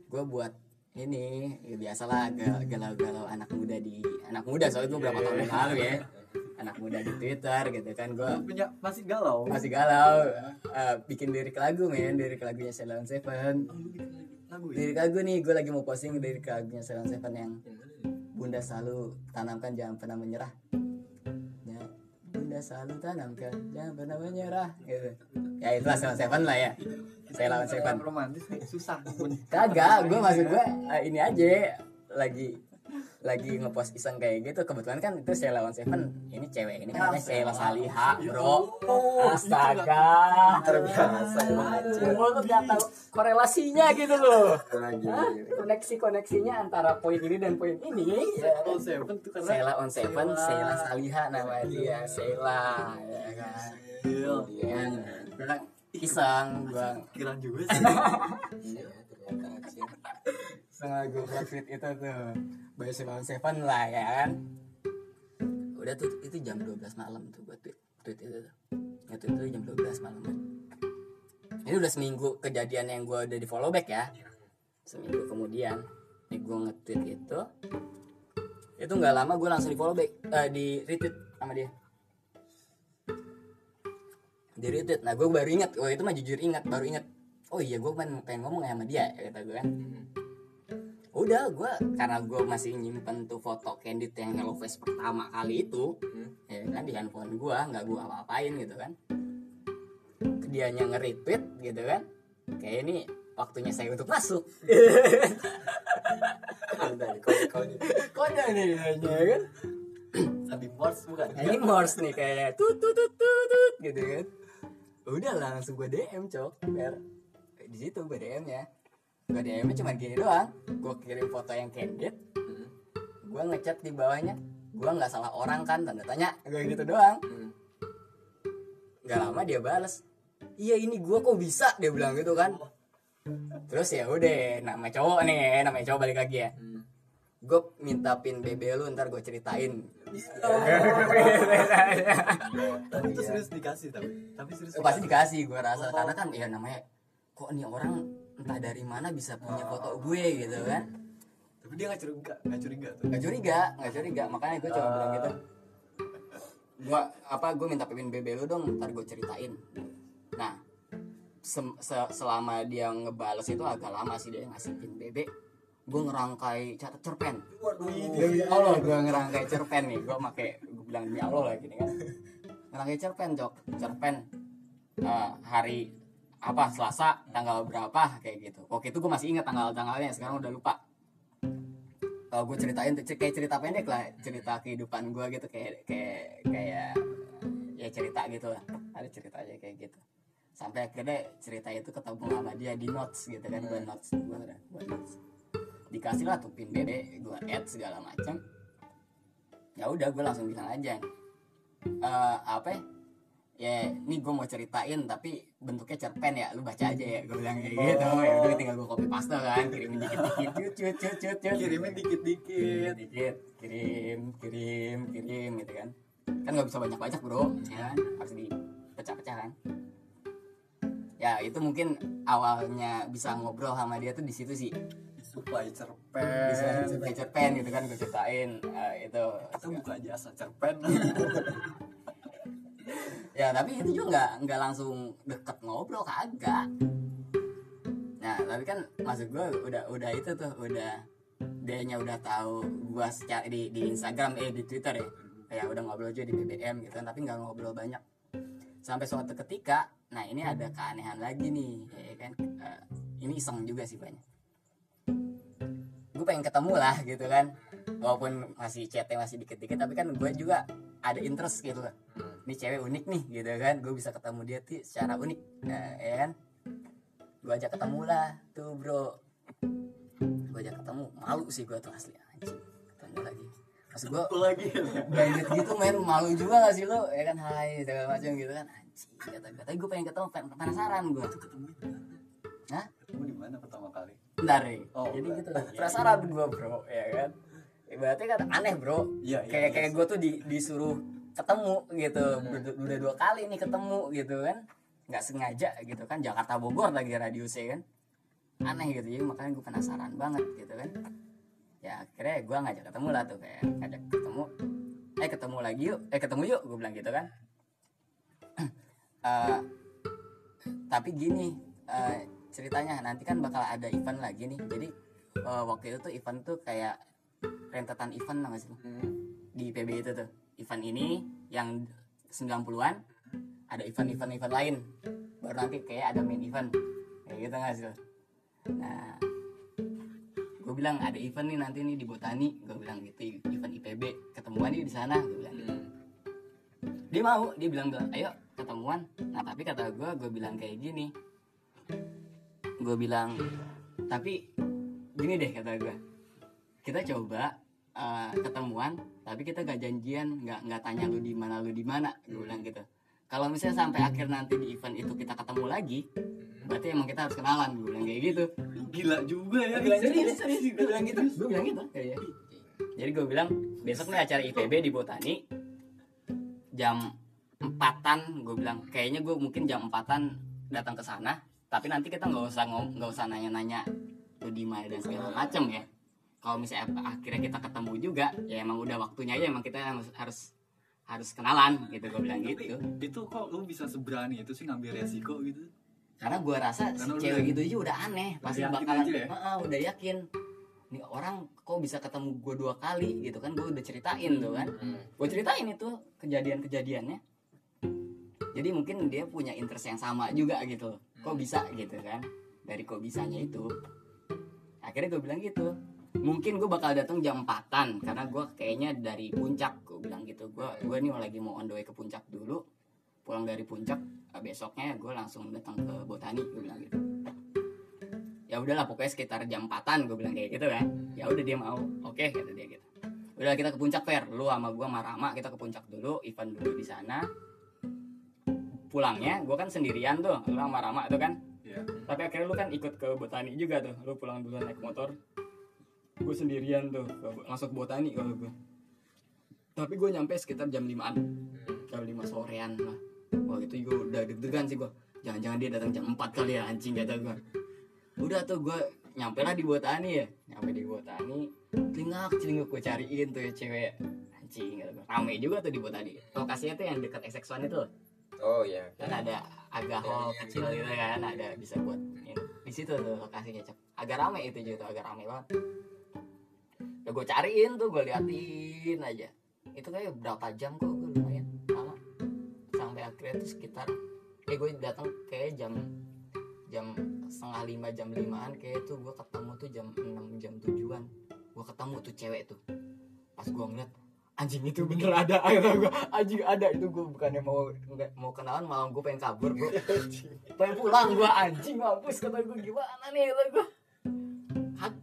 Speaker 2: gue buat ini ya biasalah gal- galau-galau anak muda di anak muda soalnya gue berapa tahun yang lalu ya anak muda di twitter gitu kan gue
Speaker 1: masih galau
Speaker 2: masih galau eh, bikin lirik lagu men lirik lagunya Ceylon Seven
Speaker 1: Oh, bikin lagu ya
Speaker 2: lirik lagu nih gue lagi mau posting lirik lagunya Ceylon Seven yang? Bunda selalu tanamkan jangan pernah menyerah. Ya, Bunda selalu tanamkan jangan pernah menyerah. Gitu. Ya itulah Seven Seven lah ya. Saya lawan Seven.
Speaker 1: romantis susah
Speaker 2: Kagak, gue maksud gue eh, ini aja lagi lagi ngepost iseng kayak gitu kebetulan kan itu Sheila on Seven. Ini cewek ini kan namanya Sheila Saliha bro. Astaga.
Speaker 3: terbiasa.
Speaker 2: Gue tuh gak tahu korelasinya gitu loh.
Speaker 3: Lagi
Speaker 2: koneksi koneksinya antara poin ini dan poin ini. Ya Sheila on Seven Sheila. Saliha nama dia Sheila ya kan?
Speaker 1: Iya.
Speaker 2: kemudian iseng gua.
Speaker 1: Kiraan juga sih.
Speaker 2: Setengah gue tweet itu tuh. By Silon Seven lah ya kan? Udah tuh itu jam 12 malam tuh buat tweet, tweet itu tuh. Itu itu jam 12 malam kan Ini udah seminggu kejadian yang gue udah di follow back ya. Seminggu kemudian Nih gue nge-tweet itu. Itu gak lama gue langsung di follow back eh, Di retweet sama dia. Di retweet. Nah gue baru inget Oh itu mah jujur ingat Baru inget Oh iya gue pengen, pengen ngomong sama dia ya, Kata gue kan udah gue karena gue masih nyimpen tuh foto candid yang hello face pertama kali itu
Speaker 3: Hmm.
Speaker 2: ya kan di handphone gue nggak gue apa-apain gitu kan. Dianya nge-retweet gitu kan kayak ini waktunya saya untuk masuk.
Speaker 3: Ada kode kode
Speaker 2: kode nih dianya kan?
Speaker 1: Tadi Morse bukan?
Speaker 2: Ini Morse nih kayak tut tut tut tut, tut gitu kan. Udah lah langsung gue DM cok biar di situ gue DM nya gue DM cuma gini doang gue kirim foto yang candid gue ngechat di bawahnya gue nggak salah orang kan tanda tanya gue gitu doang
Speaker 3: Hmm.
Speaker 2: nggak lama dia balas iya ini gue kok bisa dia bilang gitu kan terus ya udah nama cowok nih nama cowok balik lagi ya
Speaker 3: Hmm.
Speaker 2: gue minta pin BB lu ntar gue ceritain
Speaker 1: Tapi itu serius dikasih tapi. Tapi serius.
Speaker 2: pasti dikasih gue rasa karena kan ya namanya kok nih orang entah dari mana bisa punya foto gue gitu kan.
Speaker 1: Tapi dia nggak curiga, nggak curiga tuh.
Speaker 2: nggak curiga nggak curiga. Makanya gue coba bilang gitu. Gue apa gue minta pin BB lu dong ntar gue ceritain. Nah sem- se- selama dia ngebales itu agak lama sih dia ngasih pin BB gue ngerangkai catat cerpen. Demi Allah gue ngerangkai cerpen nih. Gue make gue bilang demi Allah lagi nih kan. Ngerangkai cerpen cok cerpen eh, hari apa Selasa tanggal berapa kayak gitu. Waktu itu gue masih ingat tanggal-tanggalnya sekarang udah lupa. Kalau gue ceritain tuh, kayak cerita pendek lah cerita kehidupan gue gitu kayak kayak kayak ya cerita gitu lah. Ada cerita aja kayak gitu. Sampai akhirnya cerita itu ketemu sama dia di notes gitu kan gue notes gue udah gue notes. Dikasih lah tuh pin BB gue add segala macam. Ya udah gue langsung bilang aja. Eh, apa ya ya ini gue mau ceritain tapi bentuknya cerpen ya. Lu baca aja ya gue bilang kayak gitu. Ya udah tinggal gue copy paste kan kirimin dikit dikit cut cut cut cut cut.
Speaker 1: Kirimin dikit-dikit.
Speaker 2: dikit kirim kirim kirim gitu kan. Kan nggak bisa banyak banyak bro. Ya kan? harus dipecah-pecah kan. Ya itu mungkin awalnya bisa ngobrol sama dia tuh di situ sih.
Speaker 1: Supply cerpen.
Speaker 2: cerpen cerpen gitu kan gue ceritain eh, itu.
Speaker 1: Kita buka jasa cerpen.
Speaker 2: ya tapi itu juga nggak nggak langsung deket ngobrol kagak. Nah tapi kan maksud gue udah udah itu tuh udah dianya udah tahu gua secara di di Instagram eh di Twitter ya. Kayak udah ngobrol aja di BBM gitu kan tapi nggak ngobrol banyak. Sampai suatu ketika nah ini ada keanehan lagi nih ya kan? Eh, ini iseng juga sih banyak. Gue pengen ketemu lah gitu kan walaupun masih chatnya masih dikit-dikit tapi kan gue juga ada interest gitu ini cewek unik nih gitu kan. Gue bisa ketemu dia tuh secara unik. Nah, ya kan? Gue ajak ketemu lah tuh bro. Gue ajak ketemu malu sih gue tuh asli anjing. Ketemu lagi. Maksud gue
Speaker 1: lagi.
Speaker 2: bandit gitu main malu juga gak sih lo? Ya kan hai segala macam gitu kan. Anjing kata gue tapi gue pengen ketemu pengen penasaran gue
Speaker 1: Ketemu di mana?
Speaker 2: Hah?
Speaker 1: Ketemu di mana pertama kali?
Speaker 2: bentar nih
Speaker 1: Oh,
Speaker 2: jadi
Speaker 1: bentar.
Speaker 2: gitu penasaran gue bro ya kan? Berarti kan aneh bro.
Speaker 1: Iya, iya,
Speaker 2: kayak
Speaker 1: iya.
Speaker 2: kayak gue tuh di, disuruh ketemu gitu. Udah, udah dua kali nih ketemu gitu kan. Nggak sengaja gitu kan. Jakarta Bogor lagi radiusnya kan. Aneh gitu. Jadi makanya gue penasaran banget gitu kan. Ya akhirnya gue ngajak ketemu lah tuh kayak ngajak ketemu. Eh ketemu lagi yuk. Eh ketemu yuk gue bilang gitu kan. Eh, tapi gini eh, ceritanya nanti kan bakal ada event lagi nih. Jadi eh, waktu itu tuh event tuh kayak rentetan event lah sih? Di PB itu tuh event ini yang 90-an ada event-event event lain. Baru nanti kayak ada main event. Kayak gitu nggak sih nah gue gue bilang ada event nih nanti nih di botani. Gue bilang gitu event IPB ketemuan nih di sana gue bilang gitu.
Speaker 3: Hmm.
Speaker 2: dia mau dia bilang bilang ayo ketemuan. Nah tapi kata gue gue bilang kayak gini. Gue bilang tapi gini deh kata gue kita coba eh, ketemuan tapi kita gak janjian nggak nggak tanya lu di mana lu di mana gue bilang gitu. Kalau misalnya sampai akhir nanti di event itu kita ketemu lagi berarti emang kita harus kenalan gue bilang kayak gitu.
Speaker 1: Gila juga ya.
Speaker 2: Gue bilang gitu,
Speaker 1: Serius, serius.
Speaker 2: gue bilang gitu gue bilang gitu. Kayak jadi gue bilang besok nih acara IPB di Botani jam empatan gue bilang. Kayaknya gue mungkin jam empatan datang ke sana tapi nanti kita nggak usah ngom nggak usah nanya-nanya lu di mana dan segala macem ya kalau misalnya akhirnya kita ketemu juga ya emang udah waktunya aja emang kita harus harus harus kenalan gitu gue bilang
Speaker 1: Tapi
Speaker 2: gitu.
Speaker 1: itu kok lu bisa seberani itu sih ngambil resiko gitu?
Speaker 2: Karena gue rasa si
Speaker 1: Karena udah-
Speaker 2: cewek gitu aja udah aneh pasti bakalan
Speaker 1: aja ya?
Speaker 2: Heeh, udah yakin. Nih orang kok bisa ketemu gue dua kali gitu kan gue udah ceritain tuh kan.
Speaker 3: Hmm.
Speaker 2: gue ceritain itu kejadian-kejadiannya. Jadi mungkin dia punya interest yang sama juga gitu kok bisa gitu kan dari kok bisanya itu. Akhirnya gue bilang gitu mungkin gue bakal datang jam 4an karena gue kayaknya dari puncak gue bilang gitu. Gue gue nih lagi mau on the way ke puncak dulu pulang dari puncak eh, besoknya gue langsung datang ke botani gue bilang gitu. Ya udahlah pokoknya sekitar jam 4an gue bilang kayak gitu kan. Ya udah dia mau oke kata dia gitu. Udah kita ke puncak fair lu sama gue sama Rama kita ke puncak dulu event dulu di sana. Pulangnya gue kan sendirian tuh lu sama Rama tuh kan.
Speaker 1: Iya.
Speaker 2: tapi akhirnya lu kan ikut ke botani juga tuh lu pulang duluan naik motor gue sendirian tuh ke- masuk botani kalau gue tapi gue nyampe sekitar jam 5an jam 5 sorean lah. Wah itu gue udah deg-degan sih gue jangan-jangan dia datang jam 4 kali ya anjing kata gue udah tuh gue nyampe lah di botani ya. Nyampe di botani celingak celinguk gue cariin tuh ya cewek. Anjing kata gue rame juga tuh di botani. Lokasinya tuh yang dekat XX1 itu.
Speaker 3: Oh iya.
Speaker 2: kan ada agak hall kecil gitu kan ada bisa buat ini. di situ tuh lokasinya cep. Agak rame itu juga tuh, agak rame banget udah gue cariin tuh gue liatin aja. Itu kayak berapa jam kok gue lumayan lama. Sampai akhirnya tuh sekitar kayak gue datang kayak jam jam setengah lima jam limaan kayak tuh gue ketemu tuh jam enam jam tujuan. Gue ketemu tuh cewek tuh. Pas gue ngeliat anjing itu bener ada. Kata gue anjing ada. Itu gue bukannya mau nggak mau kenalan malah gue pengen kabur bro pengen pulang. Gue anjing mampus kata gue gimana nih? Kata gue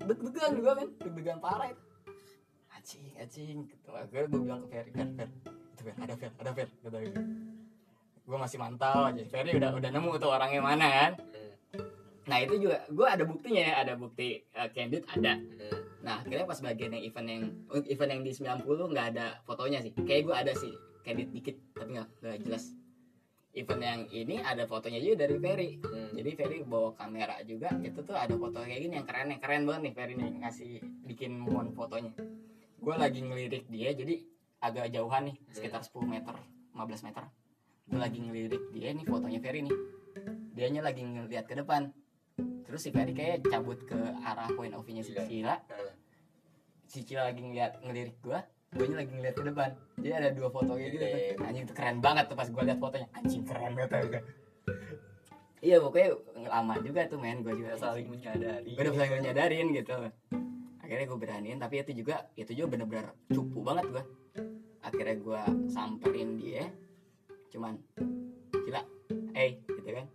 Speaker 2: deg-degan juga kan deg-degan parah itu anjing anjing gitu akhirnya gue bilang ke Ferry Fer Fer itu Fer ada Fer ada Fer kata gue gue masih mantau aja Ferry udah udah nemu tuh orangnya mana kan
Speaker 3: Hmm.
Speaker 2: nah itu juga gue ada buktinya ya ada bukti uh, candid ada
Speaker 3: Hmm.
Speaker 2: Nah, akhirnya pas bagian yang event yang event yang di 90 nggak ada fotonya sih. Kayak gue ada sih, kredit dikit tapi nggak nggak jelas. Event yang ini ada fotonya juga dari Ferry.
Speaker 3: Hmm.
Speaker 2: Jadi Ferry bawa kamera juga. Itu tuh ada foto kayak gini yang keren yang keren banget nih Ferry nih ngasih bikin mon fotonya. Gue lagi ngelirik dia jadi agak jauhan nih, sekitar 10 meter, 15 meter. Gue lagi ngelirik dia nih fotonya Ferry nih. Dianya lagi ngeliat ke depan. Terus si Ferry kayak cabut ke arah point of view-nya si
Speaker 3: Iya.
Speaker 2: Cila
Speaker 3: Nah,
Speaker 2: si Cila lagi ngeliat ngelirik gua gue lagi ngeliat ke depan jadi ada dua foto kayak gitu.
Speaker 3: Iya.
Speaker 2: anjing itu keren banget tuh pas gue liat fotonya anjing keren banget gue iya pokoknya lama juga tuh men gue juga
Speaker 1: saling menyadari
Speaker 2: gue udah saling nyadarin gitu akhirnya gue beraniin tapi itu juga itu juga bener-bener cupu banget gue akhirnya gue samperin dia cuman gila eh gitu kan.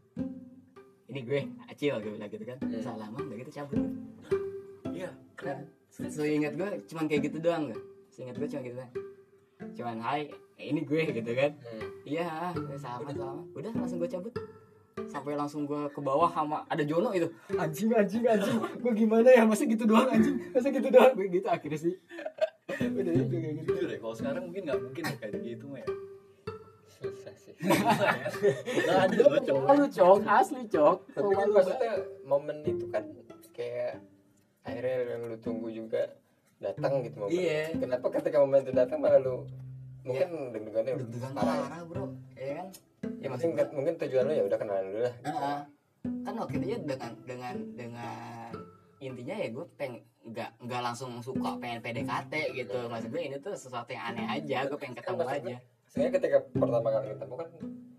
Speaker 2: Ini gue acil gue bilang gitu kan.
Speaker 3: Hmm.
Speaker 2: salaman udah gitu cabut
Speaker 1: iya keren.
Speaker 2: Seingat gue cuman kayak gitu doang gak? Seingat gue cuma gitu doang. Cuman hai, ini gue gitu kan. Iya, sama sama. Udah langsung gue cabut Sampai langsung gue ke bawah sama ada Jono itu. Anjing anjing anjing. Gue gimana ya? Masa gitu doang anjing? Masa gitu doang? Gue gitu akhirnya sih. Udah itu kayak gitu.
Speaker 1: Jujur ya kalau sekarang mungkin nggak mungkin ya kayak gitu mah ya
Speaker 3: Susah sih.
Speaker 1: Susah ya. Nggak ada cowok
Speaker 2: Malu cok, asli cok.
Speaker 3: Tapi kan maksudnya momen itu kan kayak akhirnya yang lu tunggu juga datang gitu momen.
Speaker 2: Iya.
Speaker 3: Kenapa ketika momen itu datang malah lu mungkin deg-degannya
Speaker 2: Deg-degan
Speaker 3: parah. ya?
Speaker 2: parah bro. Ya kan
Speaker 3: Ya mungkin mungkin tujuan lu ya udah kenalan dulu lah.
Speaker 2: Heeh. kan waktu itu ya dengan dengan dengan intinya ya gue pengen nggak nggak langsung suka pengen PDKT gitu. Maksud gue ini tuh sesuatu yang aneh aja gue pengen ketemu aja.
Speaker 3: Saya ketika pertama kali ketemu kan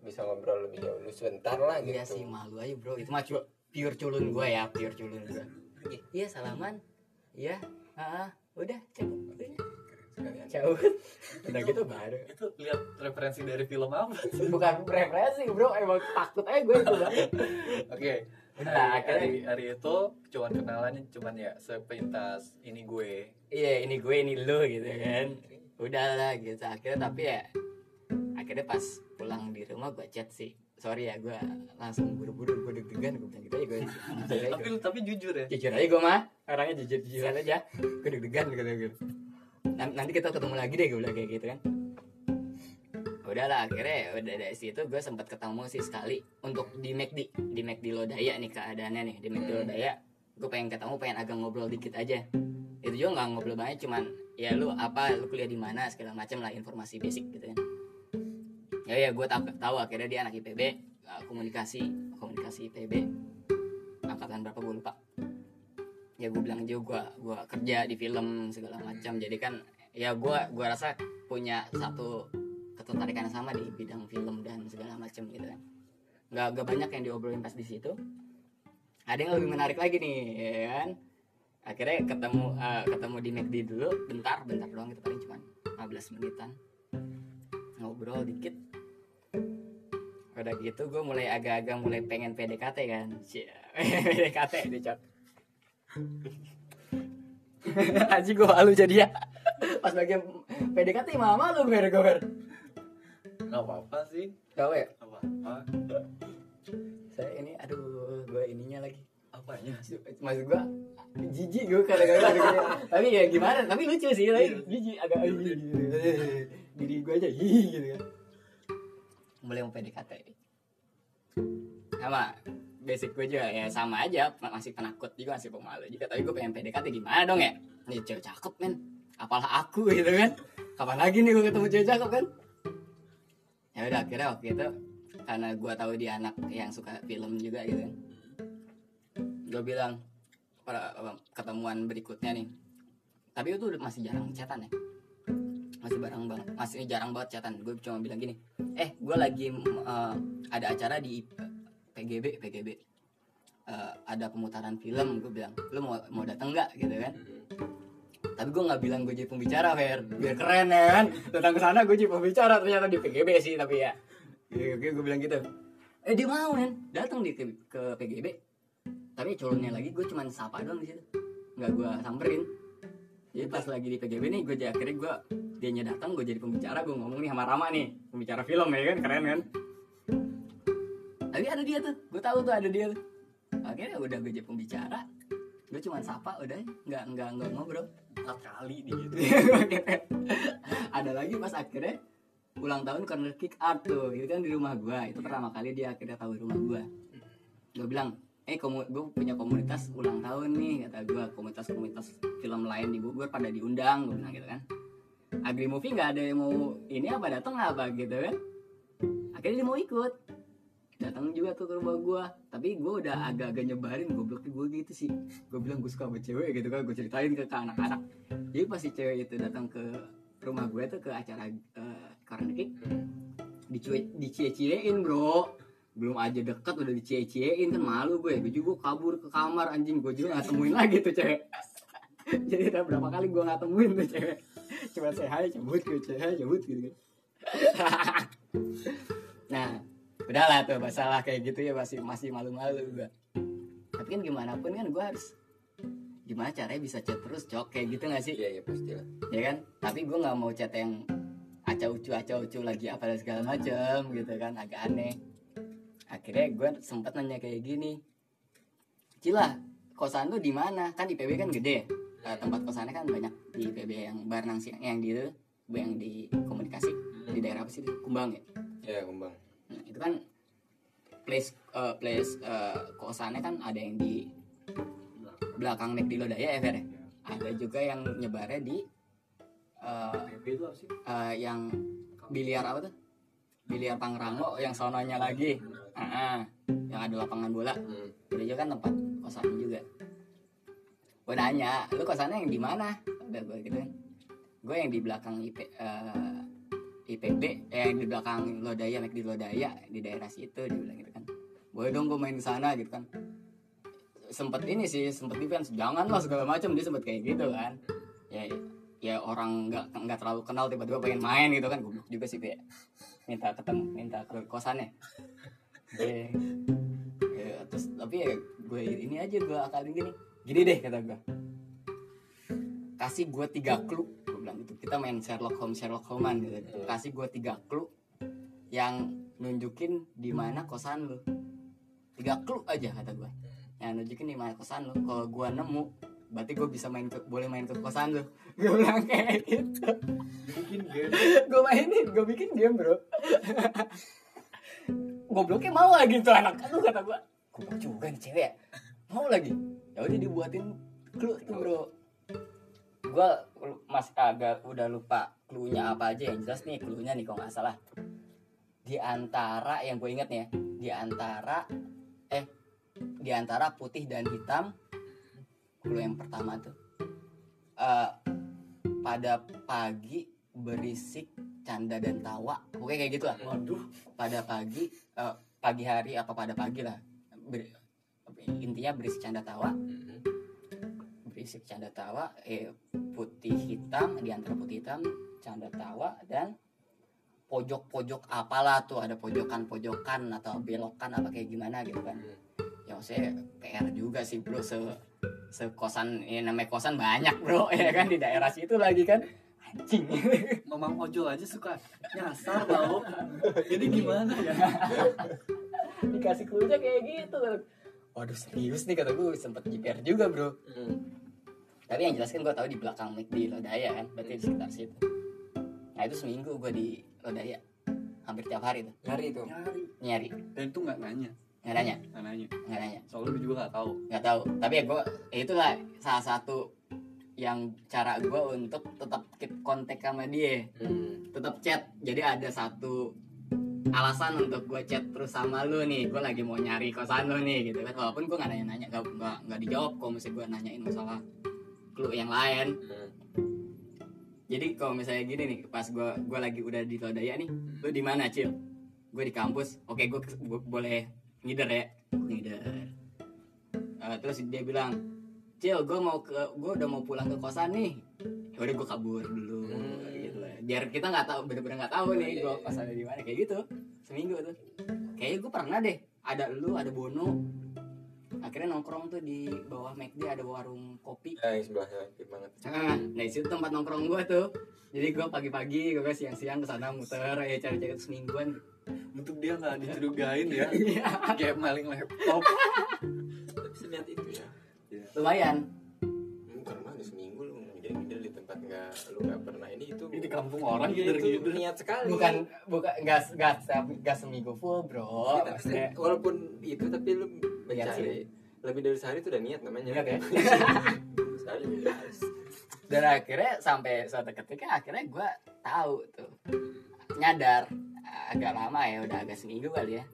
Speaker 3: bisa ngobrol lebih jauh lu sebentar lah gitu.
Speaker 2: iya sih malu aja bro. Itu mah pure culun gue ya pure culun gue iya salaman. Iya ah, udah cabut udah cabut udah gitu baru
Speaker 1: itu lihat referensi dari film apa?
Speaker 2: Bukan preferensi bro. Emang takut aja gue itu
Speaker 1: oke. Hari,
Speaker 2: akhirnya-
Speaker 1: hari, hari itu cuman kenalan cuman ya sepintas ini gue.
Speaker 2: Iya ini gue ini lu gitu kan. Udah lah gitu. Akhirnya tapi ya akhirnya pas pulang di rumah gue chat sih. Sorry ya gue langsung buru-buru gue deg-degan gue bilang gitu aja gue jujur aja
Speaker 1: tapi
Speaker 2: gue
Speaker 1: tapi jujur ya?
Speaker 2: Jujur aja gue mah. Orangnya jujur jujuran aja. Gue deg-degan gitu gitu nanti kita ketemu lagi deh gue bilang kayak gitu kan. Udahlah akhirnya udah dari situ gue sempat ketemu sih sekali untuk di McD di McD Lodaya nih keadaannya nih di McD Lodaya. Gue pengen ketemu pengen agak ngobrol dikit aja. Itu juga nggak ngobrol banyak cuman ya lu apa lu kuliah di mana segala macam lah informasi basic gitu kan. Ya ya gue tahu tahu akhirnya dia anak IPB komunikasi komunikasi IPB angkatan berapa gue lupa ya gue bilang aja gue kerja di film segala macam. Jadi kan ya gue gua rasa punya satu ketertarikan sama di bidang film dan segala macam gitu kan. Nggak nggak banyak yang diobrolin pas di situ. Ada yang lebih menarik lagi nih ya kan? Akhirnya ketemu eh, ketemu di McD dulu bentar bentar doang itu paling cuma 15 menitan. Ngobrol dikit. Udah gitu gue mulai agak-agak mulai pengen PDKT kan. PDKT dicok Aji gue malu jadi ya. Pas bagian PDKT malah malu gue gue gue
Speaker 1: nggak apa apa sih.
Speaker 2: Tahu ya?
Speaker 1: Apa apa
Speaker 2: Saya ini aduh gue ininya lagi.
Speaker 1: Apanya?
Speaker 2: Maksud gue jijik gue kadang-kadang gitu. Tapi ya gimana? Tapi lucu sih tapi jijik agak gitu. Diri gue aja gitu kan. Mulai mau PDKT Sama basic gue juga ya sama aja masih penakut juga masih pemalu juga. Tapi gue pengen PDKT gimana dong ya? Ini cewek cakep men. Apalah aku gitu kan. Kapan lagi nih gue ketemu cewek cakep kan? Ya udah akhirnya waktu itu karena gue tahu dia anak yang suka film juga gitu kan gue bilang pada ketemuan berikutnya nih. Tapi itu masih jarang chatan ya. Masih barang banget. Masih jarang banget chatan. Gue cuma bilang gini eh gue lagi eh, ada acara di PGB PGB Eh, ada pemutaran film gue bilang lu mau mau datang nggak? Gitu kan. Tapi gue nggak bilang gue jadi pembicara Fer. Biar keren ya kan? Datang ke sana gue jadi pembicara. Ternyata di PGB sih tapi ya. Gue, gue bilang gitu. Eh dia mau kan datang di ke, ke PGB tapi culunnya lagi gue cuman sapa doang di situ. Nggak gue samperin. Jadi pas lagi di PGB nih gue jadi akhirnya gue dianya datang gue jadi pembicara gue ngomong nih sama Rama nih. Pembicara film ya kan? Keren kan tapi ada dia tuh gue tahu tuh ada dia tuh. Akhirnya udah gue jadi pembicara. Gue cuma sapa udah nggak nggak nggak ngobrol.
Speaker 1: Empat kali di gitu.
Speaker 2: Ada lagi pas akhirnya ulang tahun corner kick art tuh itu kan di rumah gue itu pertama kali dia akhirnya tahu rumah gue gue bilang eh komu gue punya komunitas ulang tahun nih kata gue komunitas-komunitas film lain di Bogor pada diundang gue bilang gitu kan. Agri Movie nggak ada yang mau ini apa datang apa gitu kan. Akhirnya dia mau ikut datang juga tuh ke rumah gue tapi gue udah agak-agak nyebarin gobloknya gue gitu sih. Gue bilang gue suka sama cewek gitu kan gue ceritain ke, ke anak-anak. Jadi pas si cewek itu datang ke rumah gue tuh ke acara uh, Corner Kick dicuek dicie-ciein bro. Belum aja deket udah dicie-ciein kan malu gue gue juga kabur ke kamar anjing. Gue juga nggak temuin lagi tuh cewek. Jadi udah berapa kali gue nggak temuin tuh cewek. Cuma saya hai cabut gue cewek hai cabut gitu nah udahlah tuh masalah kayak gitu ya masih masih malu-malu gue tapi kan gimana pun kan gue harus gimana caranya bisa chat terus cok? Kayak gitu gak sih?
Speaker 3: Iya iya pasti lah
Speaker 2: ya kan? Tapi gue nggak mau chat yang acau ucu acau ucu lagi apa dan segala macem gitu kan agak aneh. Akhirnya gue sempat nanya kayak gini Cila kosan lu di mana? Kan di PB kan gede. Eh, tempat kosannya kan banyak di PB yang Barnang yang di itu yang di komunikasi. Di daerah apa sih Kumbang ya?
Speaker 3: Iya kembang
Speaker 2: Nah, itu kan place eh, place eh, kosannya kan ada yang di belakang McD Lodaya ya Fer ya? Ada juga yang nyebarnya di
Speaker 1: sih
Speaker 2: eh, yang biliar apa tuh? Biliar Pangrango yang sononya lagi. Ah, ah. yang ada lapangan bola.
Speaker 3: hmm.
Speaker 2: Itu juga kan tempat kosannya juga. Gue nanya, lu kosannya yang di mana? Udah gue gitu kan. Gue yang di belakang IP, eh, IPB, eh, di belakang Lodaya, McD Lodaya di daerah situ dia bilang gitu kan. Boleh dong gue main ke sana gitu kan. sempet ini sih sempet defense jangan lah segala macam dia sempet kayak gitu kan. Ya ya orang nggak nggak terlalu kenal tiba-tiba pengen main gitu kan. Goblok juga sih kayak minta ketemu minta ke kosannya ya, ya, terus tapi ya gue ini aja gue akalin gini. Gini deh kata gue kasih gue tiga clue. gue bilang gitu kita main Sherlock Holmes Sherlock Holmes gitu. Kasih gue tiga clue yang nunjukin di mana kosan lu. Tiga clue aja kata gue yang nunjukin di mana kosan lu. Kalau gue nemu berarti gue bisa main ke boleh main ke kosan lu. Gue bilang kayak gitu.
Speaker 1: Bikin game.
Speaker 2: Gue mainin gue bikin game bro. Gobloknya mau lagi tuh anak aduh kata gue goblok juga nih cewek ya. mau lagi. Ya udah dibuatin clue tuh bro gue mas agak udah lupa clue-nya apa aja yang jelas nih clue-nya nih kalau nggak salah. Di antara yang gue inget nih ya di antara eh di antara putih dan hitam clue yang pertama tuh Eh, pada pagi berisik canda dan tawa pokoknya kayak gitu lah.
Speaker 1: Waduh.
Speaker 2: Pada pagi eh, pagi hari apa pada pagi lah Ber- intinya berisik canda tawa berisik canda tawa eh putih hitam di antara putih hitam canda tawa dan pojok-pojok apalah tuh ada pojokan-pojokan atau belokan apa kayak gimana gitu kan. Ya saya PR juga sih bro se sekosan ya namanya kosan banyak bro ya kan di daerah situ lagi kan. Anjing.
Speaker 1: Mamang ojol aja suka nyasar tau jadi gimana ya?
Speaker 2: Dikasih clue kayak gitu. Waduh serius nih kata gue sempet JPR juga bro tapi yang jelas kan gue tahu di belakang mic di Lodaya kan berarti di sekitar situ. Nah itu seminggu gue di Lodaya. Hampir tiap hari tuh.
Speaker 3: Nyari itu
Speaker 1: nyari.
Speaker 2: Nyari.
Speaker 1: Dan itu nggak nanya.
Speaker 2: Nggak nanya?
Speaker 1: Nggak nanya.
Speaker 2: Nggak nanya?
Speaker 1: Soalnya gue juga nggak tahu.
Speaker 2: Nggak tahu. Tapi ya gue ya itulah salah satu yang cara gue untuk tetap keep kontak sama dia.
Speaker 3: Hmm.
Speaker 2: tetap chat. Jadi ada satu alasan untuk gue chat terus sama lu nih. Gue lagi mau nyari kosan lu nih gitu kan. Walaupun gue nggak nanya nanya nggak nggak nggak dijawab kalau misalnya gue nanyain masalah clue yang lain.
Speaker 3: Hmm.
Speaker 2: jadi kalau misalnya gini nih pas gue gue lagi udah di Lodaya nih lu di mana cil? Gue di kampus. Oke gue boleh ngider ya? Ngider. Eh, terus dia bilang cil gue mau ke gue udah mau pulang ke kosan nih. Ya udah gue kabur dulu.
Speaker 3: Hmm.
Speaker 2: gitu biar kita nggak tahu bener-bener nggak tahu nih gue kosannya di mana kayak gitu. Seminggu tuh. Kayaknya gue pernah deh. Ada lu ada bono akhirnya nongkrong tuh di bawah McD ada warung kopi
Speaker 3: Ah, yang sebelahnya aktif banget
Speaker 2: Nah, nah itu tempat nongkrong gue tuh. Jadi gue pagi-pagi, gue siang-siang ke sana muter ya cari-cari semingguan.
Speaker 1: untuk dia nggak dicurigain ya
Speaker 2: Iya.
Speaker 1: kayak maling laptop
Speaker 3: tapi seniat itu ya
Speaker 2: Lumayan.
Speaker 3: Hmm, karena ada seminggu lu ngider-ngider di tempat nggak lu nggak itu
Speaker 1: di kampung orang
Speaker 3: Iya,
Speaker 1: gitu
Speaker 3: itu
Speaker 1: gitu.
Speaker 3: niat sekali.
Speaker 2: Bukan bukan enggak enggak enggak seminggu full, Bro.
Speaker 3: Iya, tapi walaupun itu tapi lu
Speaker 2: Niat
Speaker 3: mencari lebih dari sehari itu udah niat namanya.
Speaker 2: Niat ya?
Speaker 3: sehari
Speaker 2: dan akhirnya sampai suatu ketika akhirnya gue tahu tuh. Nyadar agak lama ya udah agak seminggu kali ya.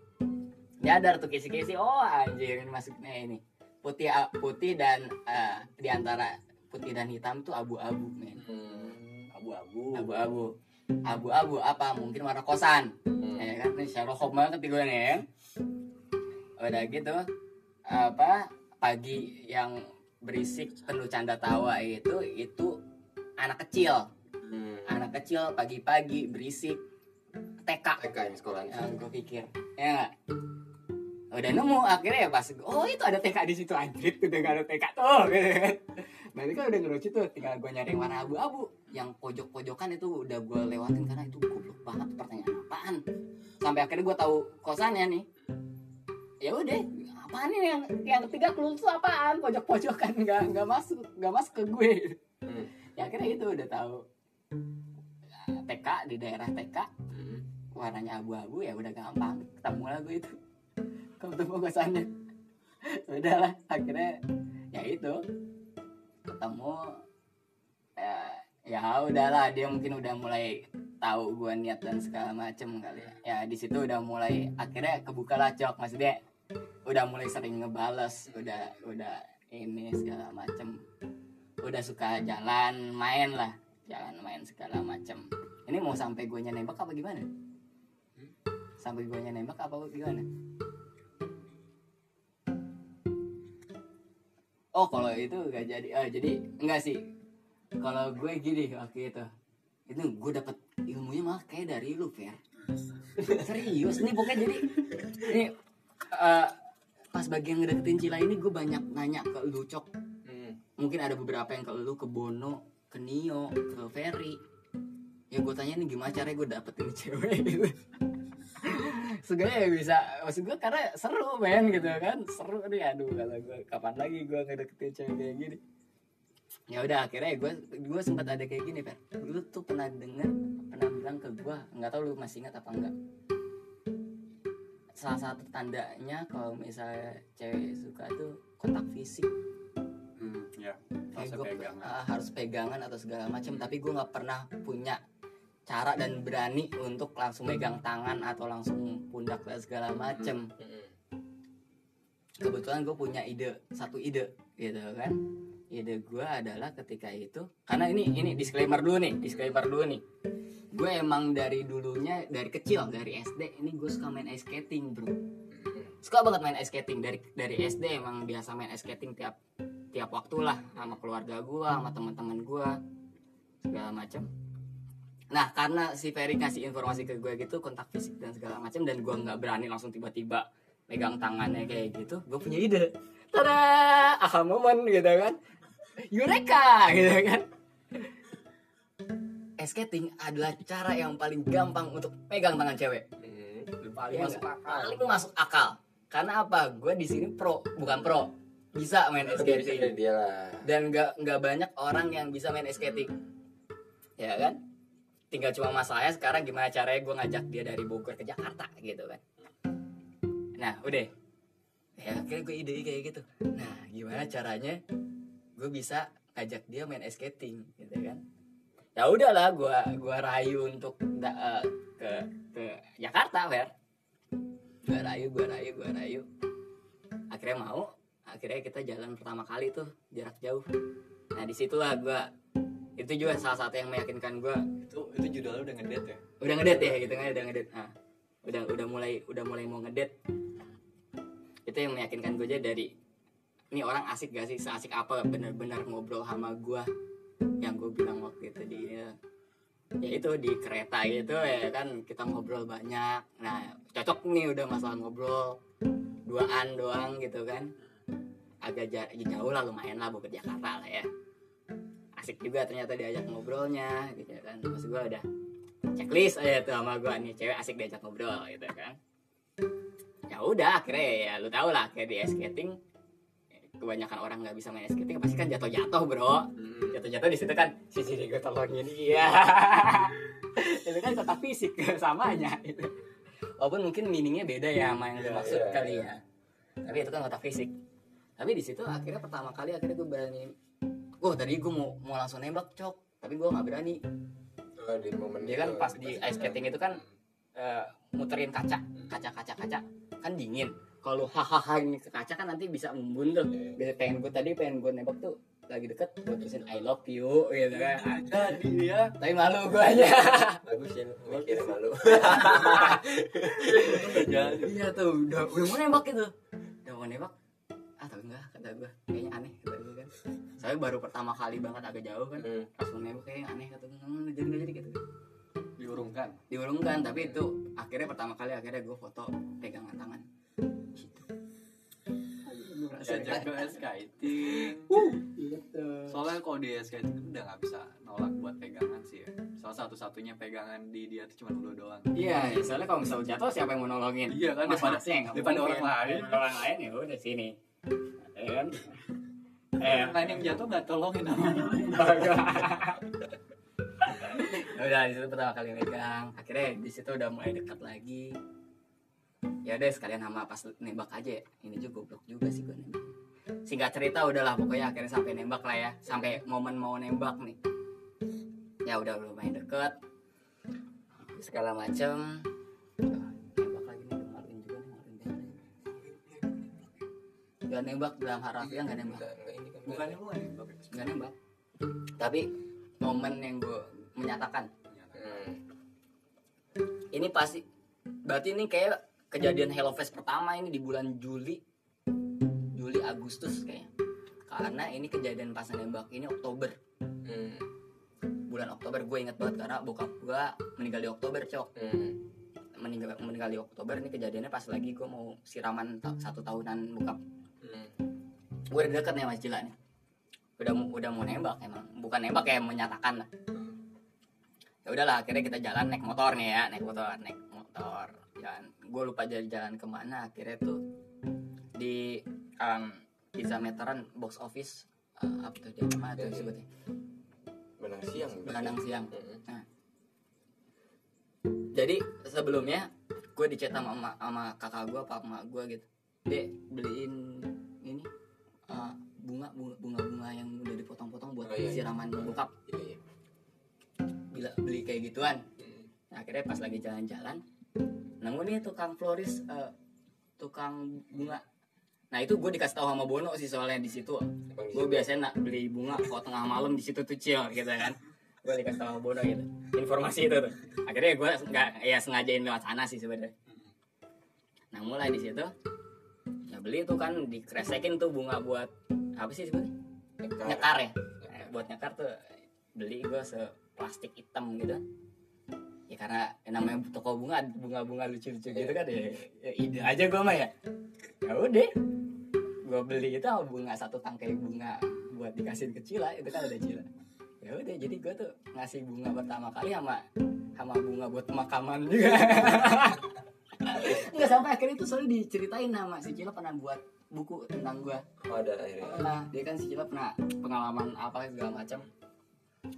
Speaker 2: Nyadar tuh kisi-kisi oh anjir ini masuknya ini. Putih putih dan eh, di antara putih dan hitam tuh abu-abu men.
Speaker 3: Hmm.
Speaker 1: Abu-abu.
Speaker 2: Abu-abu. Abu-abu apa? Mungkin warna kosan.
Speaker 3: Hmm.
Speaker 2: ya kan ini Sherlock Holmes banget nih ya udah gitu apa pagi yang berisik penuh canda tawa itu itu anak kecil.
Speaker 3: Hmm.
Speaker 2: anak kecil pagi-pagi berisik TK
Speaker 3: TK yang sekolah
Speaker 2: yang gue pikir. Ya nggak? udah nemu akhirnya ya pas oh itu ada TK di situ anjir udah gak ada TK tuh gitu kan berarti kan udah ngerucut tuh tinggal gue nyari yang warna abu-abu. Yang pojok-pojokan itu udah gue lewatin karena itu goblok banget pertanyaan apaan? Sampai akhirnya gue tahu kosannya nih. Ya udah apaan nih yang yang ketiga clue itu apaan? Pojok-pojokan nggak nggak masuk nggak masuk ke gue.
Speaker 3: Hmm.
Speaker 2: ya akhirnya itu udah tahu. TK di daerah TK
Speaker 3: Hmm.
Speaker 2: warnanya abu-abu ya udah gampang. Ketemu lah gue itu. Ketemu kosannya. Udah lah akhirnya ya itu ketemu ya, ya udahlah dia mungkin udah mulai tahu gue niat dan segala macem kali ya. Ya di situ udah mulai akhirnya kebuka lah cok maksudnya udah mulai sering ngebales udah udah ini segala macem. Udah suka jalan main lah jalan main segala macem. Ini mau sampai gue nembak apa gimana? Sampai gue nembak apa gimana oh kalau itu gak jadi. Ah, jadi enggak sih. Kalau gue gini waktu itu. Itu gue dapet ilmunya malah kayak dari lu Fer. Serius nih pokoknya jadi ini eh, pas bagian ngedeketin Cila ini gue banyak nanya ke lu cok.
Speaker 3: Hmm.
Speaker 2: mungkin ada beberapa yang ke lu ke Bono ke Nio ke Ferry. Ya gue tanya nih gimana caranya gue dapetin cewek gitu sebenarnya bisa maksud gue karena seru men gitu kan. Seru nih aduh kalau gue kapan lagi gue ngedeketin cewek kayak gini? Ya udah akhirnya gue gue sempat ada kayak gini Fer. Lu tuh pernah denger pernah bilang ke gue nggak tahu lu masih ingat apa enggak. Salah satu tandanya kalau misalnya cewek suka tuh kontak fisik.
Speaker 1: Hmm, ya
Speaker 2: gue
Speaker 1: pegangan.
Speaker 2: harus pegangan atau segala macam tapi gue nggak pernah punya cara dan berani untuk langsung megang tangan atau langsung pundak dan segala macam
Speaker 3: Hmm.
Speaker 2: kebetulan gue punya ide satu ide gitu kan. Ide gue adalah ketika itu karena ini ini disclaimer dulu nih disclaimer dulu nih. Gue emang dari dulunya dari kecil dari SD ini gue suka main ice skating bro. Suka banget main ice skating. Dari dari SD emang biasa main ice skating tiap tiap waktu lah sama keluarga gue sama teman-teman gue segala macam nah karena si Ferry kasih informasi ke gue gitu kontak fisik dan segala macam dan gue nggak berani langsung tiba-tiba megang tangannya kayak gitu gue punya ide. Tada! Aha moment gitu kan. Eureka gitu kan. Ice skating adalah cara yang paling gampang untuk pegang tangan cewek.
Speaker 3: Hmm.
Speaker 1: paling masuk akal.
Speaker 2: paling masuk akal. Karena apa? Gue di sini pro bukan pro. Bisa main skating.
Speaker 3: lah.
Speaker 2: dan nggak nggak banyak orang yang bisa main ice skating. Ya kan tinggal cuma masalahnya sekarang gimana caranya gue ngajak dia dari Bogor ke Jakarta gitu kan. Nah udah. Ya akhirnya gue ide kayak gitu. Nah gimana caranya gue bisa ngajak dia main skating gitu kan. Ya udahlah gue gua rayu untuk da- eh, ke ke Jakarta Fer. Gue rayu gue rayu gue rayu. Akhirnya mau akhirnya kita jalan pertama kali tuh jarak jauh. Nah di situlah gue itu juga salah satu yang meyakinkan gue
Speaker 1: itu itu judulnya udah ngedate ya?
Speaker 2: Udah ngedate ya gitu kan udah ngedate. Nah, udah udah mulai udah mulai mau ngedate. Itu yang meyakinkan gue aja dari ini orang asik gak sih? Seasik apa bener-bener ngobrol sama gue yang gue bilang waktu itu di ya itu di kereta gitu ya kan. Kita ngobrol banyak. Nah cocok nih udah masalah ngobrol. Duaan doang gitu kan. Agak ja- jauh lah lumayan lah buat Jakarta lah ya asik juga ternyata diajak ngobrolnya gitu kan. Terus gue udah checklist aja tuh sama gue nih cewek asik diajak ngobrol gitu kan. Ya udah akhirnya ya lu tau lah kayak di ice skating kebanyakan orang nggak bisa main ice skating pasti kan jatuh-jatuh bro. Jatuh-jatuh di situ kan si sini gue tolongin iya itu kan kontak fisik samanya. Itu walaupun mungkin meaningnya beda ya sama yang dimaksud
Speaker 3: iya,
Speaker 2: kali
Speaker 3: iya.
Speaker 2: ya. Tapi itu kan kontak fisik. Tapi di situ akhirnya pertama kali akhirnya gue berani oh tadi gue mau mau langsung nembak cok. Tapi gue nggak berani.
Speaker 3: Oh, di momen
Speaker 2: dia kan pas di ice skating itu kan eh, muterin kaca kaca kaca kaca. Kan dingin. Kalau hahaha ini ke kaca kan nanti bisa embun tuh
Speaker 3: Iya.
Speaker 2: Biasa pengen gue tadi pengen gue nembak tuh lagi deket gue tulisin I love you gitu kan.
Speaker 1: Ada dia.
Speaker 2: Tapi malu gue aja.
Speaker 3: Bagus ya mikirnya malu.
Speaker 2: Iya tuh udah udah mau nembak gitu. Udah mau nembak? Ah tapi enggak kata gue kayaknya aneh kata gue kan saya baru pertama kali banget agak jauh kan.
Speaker 3: Hmm.
Speaker 2: langsung nembak kayaknya aneh kata gue "Hmm, jadi nggak jadi gitu.
Speaker 1: Diurungkan.
Speaker 2: Diurungkan tapi itu akhirnya pertama kali akhirnya gue foto pegangan tangan. Gitu
Speaker 1: diajak ke skating
Speaker 2: gitu.
Speaker 1: Soalnya kalau di skating itu udah nggak bisa nolak buat pegangan sih ya. Salah satu satunya pegangan di dia tuh cuma lu doang.
Speaker 2: Iya soalnya kalau misalnya jatuh siapa yang mau nolongin?
Speaker 1: Iya kan
Speaker 2: Mas
Speaker 1: daripada
Speaker 2: mungkin.
Speaker 1: orang lain.
Speaker 2: Daripada orang lain ya udah sini. Ya kan eh
Speaker 1: orang lain yang jatuh nggak tolongin
Speaker 2: udah di situ pertama kali megang. Akhirnya di situ udah mulai dekat lagi. Ya udah sekalian sama pas nembak aja. Ya. ini juga goblok juga sih gue nembak. Singkat cerita udahlah pokoknya akhirnya sampai nembak lah ya. Sampai momen mau nembak nih. Ya udah lumayan deket. Segala macem gak nembak dalam harafiah gak nembak.
Speaker 3: Enggak, enggak ini kan
Speaker 1: bukannya lu yang nembak. Ya?
Speaker 2: gak nembak. Tapi momen yang gue menyatakan.
Speaker 3: Hmm.
Speaker 2: ini pasti berarti ini kayak kejadian Hello Fest pertama ini di bulan Juli. Juli Agustus kayaknya. Karena ini kejadian pas nembak ini Oktober.
Speaker 3: Hmm.
Speaker 2: bulan Oktober gue inget banget karena bokap gue meninggal di Oktober cok.
Speaker 3: Hmm.
Speaker 2: meninggal meninggal di Oktober ini kejadiannya pas lagi gue mau siraman ta- satu tahunan bokap
Speaker 3: Hmm.
Speaker 2: gue udah deket nih sama Cila nih udah mau udah mau nembak emang bukan nembak kayak menyatakan lah ya udahlah akhirnya kita jalan naik motor nih ya naik motor naik motor jalan gue lupa jadi jalan ke mana akhirnya tuh di um, pizza meteran box office uh, apa tuh dia mana tuh disebutnya
Speaker 3: Benang siang.
Speaker 2: Benang siang.
Speaker 3: Hmm.
Speaker 2: jadi sebelumnya gue dicetak sama, sama, kakak gue apa emak gue gitu dek beliin uh, bunga bunga bunga yang udah dipotong-potong buat
Speaker 3: Oh, iya, iya.
Speaker 2: siraman bokap.
Speaker 3: Iya, iya.
Speaker 2: bila beli kayak gituan.
Speaker 3: Hmm.
Speaker 2: nah, akhirnya pas lagi jalan-jalan nemu nih tukang floris uh, tukang bunga. Nah itu gue dikasih tahu sama Bono sih soalnya di situ. Gue biasanya nak beli bunga kalau tengah malam di situ tuh chill gitu kan. Gue dikasih tahu sama Bono gitu. Informasi itu tuh. Akhirnya gue nggak ya sengajain lewat sana sih sebenarnya. Nah mulai di situ beli tuh kan dikresekin tuh bunga buat apa sih sebetulnya
Speaker 3: Nyekar.
Speaker 2: nyekar ya? Eh, buat nyekar tuh beli gue seplastik hitam gitu. Ya karena yang namanya toko bunga bunga-bunga lucu-lucu gitu kan ya, ya ide aja gue mah ya. Ya udah. Gue beli itu sama bunga satu tangkai bunga buat dikasih ke Cila itu kan ada Cila. Ya udah jadi gue tuh ngasih bunga pertama kali sama sama bunga buat pemakaman juga nggak sampai akhirnya itu soalnya diceritain sama si Cila pernah buat buku tentang gue
Speaker 3: Oh, ada akhirnya.
Speaker 2: Nah, dia kan si Cila pernah pengalaman apa segala macam.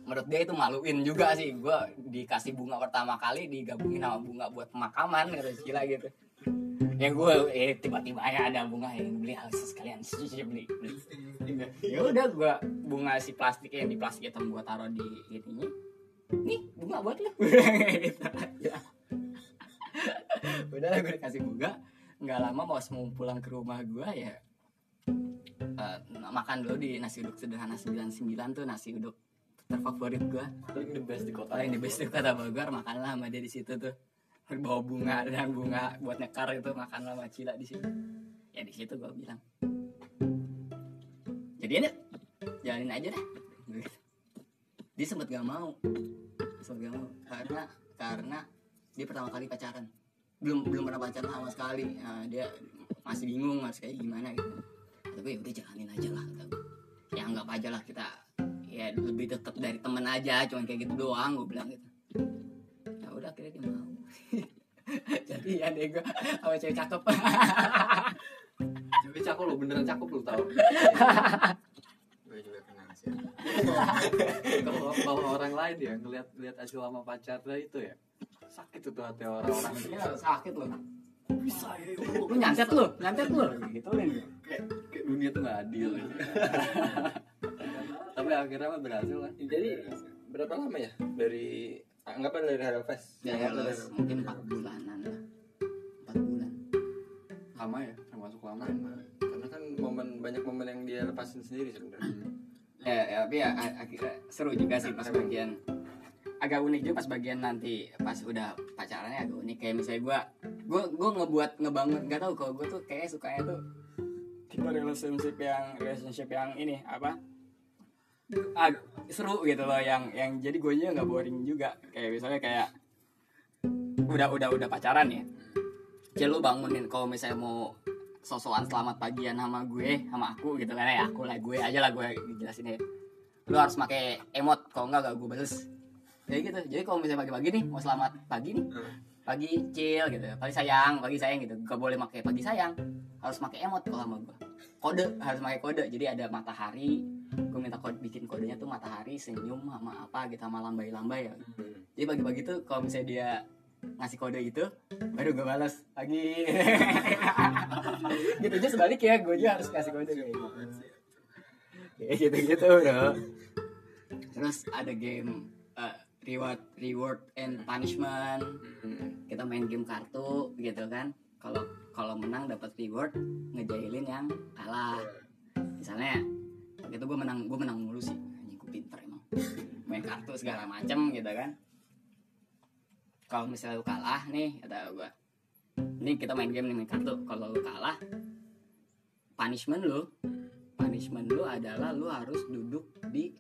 Speaker 2: Menurut dia itu maluin juga sih. Gua dikasih bunga pertama kali digabungin sama bunga buat pemakaman kata si Cila gitu. Ya gue eh tiba-tiba ya ada bunga yang beli harus sekalian sih beli. beli. Ya udah gua bunga si plastik yang di plastik hitam gua taruh di ininya. Nih bunga buat lu. gitu aja. Udah gue dikasih bunga. Nggak lama mau mau pulang ke rumah gua ya eh, makan dulu di nasi uduk sederhana 99 tuh nasi uduk terfavorit gua.
Speaker 3: Paling the best di kota.
Speaker 2: paling di best di kota Bogor makan lah sama dia di situ tuh. Bawa bunga dan bunga buat nyekar itu makan lah sama Cila di situ. Ya di situ gua bilang. Jadi ini jalanin aja deh. Dia sempet gak mau. Sempet gak mau. Karena karena dia pertama kali pacaran belum belum pernah pacaran sama sekali. Nah, dia masih bingung harus kayak gimana gitu. Kata gue ya udah jalanin aja lah kata gue ya anggap aja lah kita ya lebih deket dari temen aja cuman kayak gitu doang gue bilang gitu. Ya udah akhirnya dia mau. Jadi ya deh gue sama cewek cakep.
Speaker 1: Tapi cakep lo beneran cakep lo tau.
Speaker 3: Gue juga kenal sih.
Speaker 1: Kalau orang lain ya ngelihat lihat Acil sama pacarnya itu ya sakit itu hati orang-orang.
Speaker 2: ya sakit loh
Speaker 1: Bisa ya.
Speaker 2: lu nyantet lu nyantet lu gitu kan
Speaker 1: Kayak, kayak dunia tuh gak adil. Tapi akhirnya mah berhasil kan.
Speaker 3: Jadi berapa lama ya dari anggapan dari Hello Fest?
Speaker 2: ya, ya mungkin empat bulanan lah empat bulan
Speaker 1: Lama ya, termasuk lama.
Speaker 3: Lama. Karena kan momen banyak momen yang dia lepasin sendiri sebenarnya.
Speaker 2: ya, ya tapi ya akhirnya seru juga sih pas bagian agak unik juga pas bagian nanti pas udah pacarannya agak unik. Kayak misalnya gua gua gua ngebuat ngebangun nggak tahu kalau gua tuh kayak sukanya tuh tipe relationship yang relationship yang ini apa? Ah, seru gitu loh yang yang jadi gue nya nggak boring juga. Kayak misalnya kayak udah udah udah pacaran ya. Cil lu bangunin kalau misalnya mau sosokan selamat pagian sama gue sama aku gitu kan ya. Aku lah gue aja lah gue jelasin ya. Lu harus pakai emot kalau enggak gak gue bales kayak gitu. Jadi kalau misalnya pagi-pagi nih mau selamat pagi nih pagi cil gitu. Pagi sayang pagi sayang gitu. Gak boleh pakai pagi sayang. Harus pakai emot kalau sama gue kode harus pakai kode. Jadi ada matahari gue minta kode bikin kodenya tuh matahari senyum sama apa gitu sama lambai-lambai ya. Jadi pagi-pagi tuh kalau misalnya dia ngasih kode itu baru gue balas pagi. Gitu. Aja sebalik ya gue juga harus kasih kode. Kayak gitu kayak gitu gitu bro. Terus ada game uh, reward reward and punishment. Kita main game kartu gitu kan. Kalau kalau menang dapat reward ngejailin yang kalah. Misalnya waktu itu gue menang gue menang mulu sih. Anjing gue pinter emang. Main kartu segala macem gitu kan. Kalau misalnya lu kalah nih kata gue ini kita main game nih main kartu. Kalau lu kalah punishment lu punishment lu adalah lu harus duduk di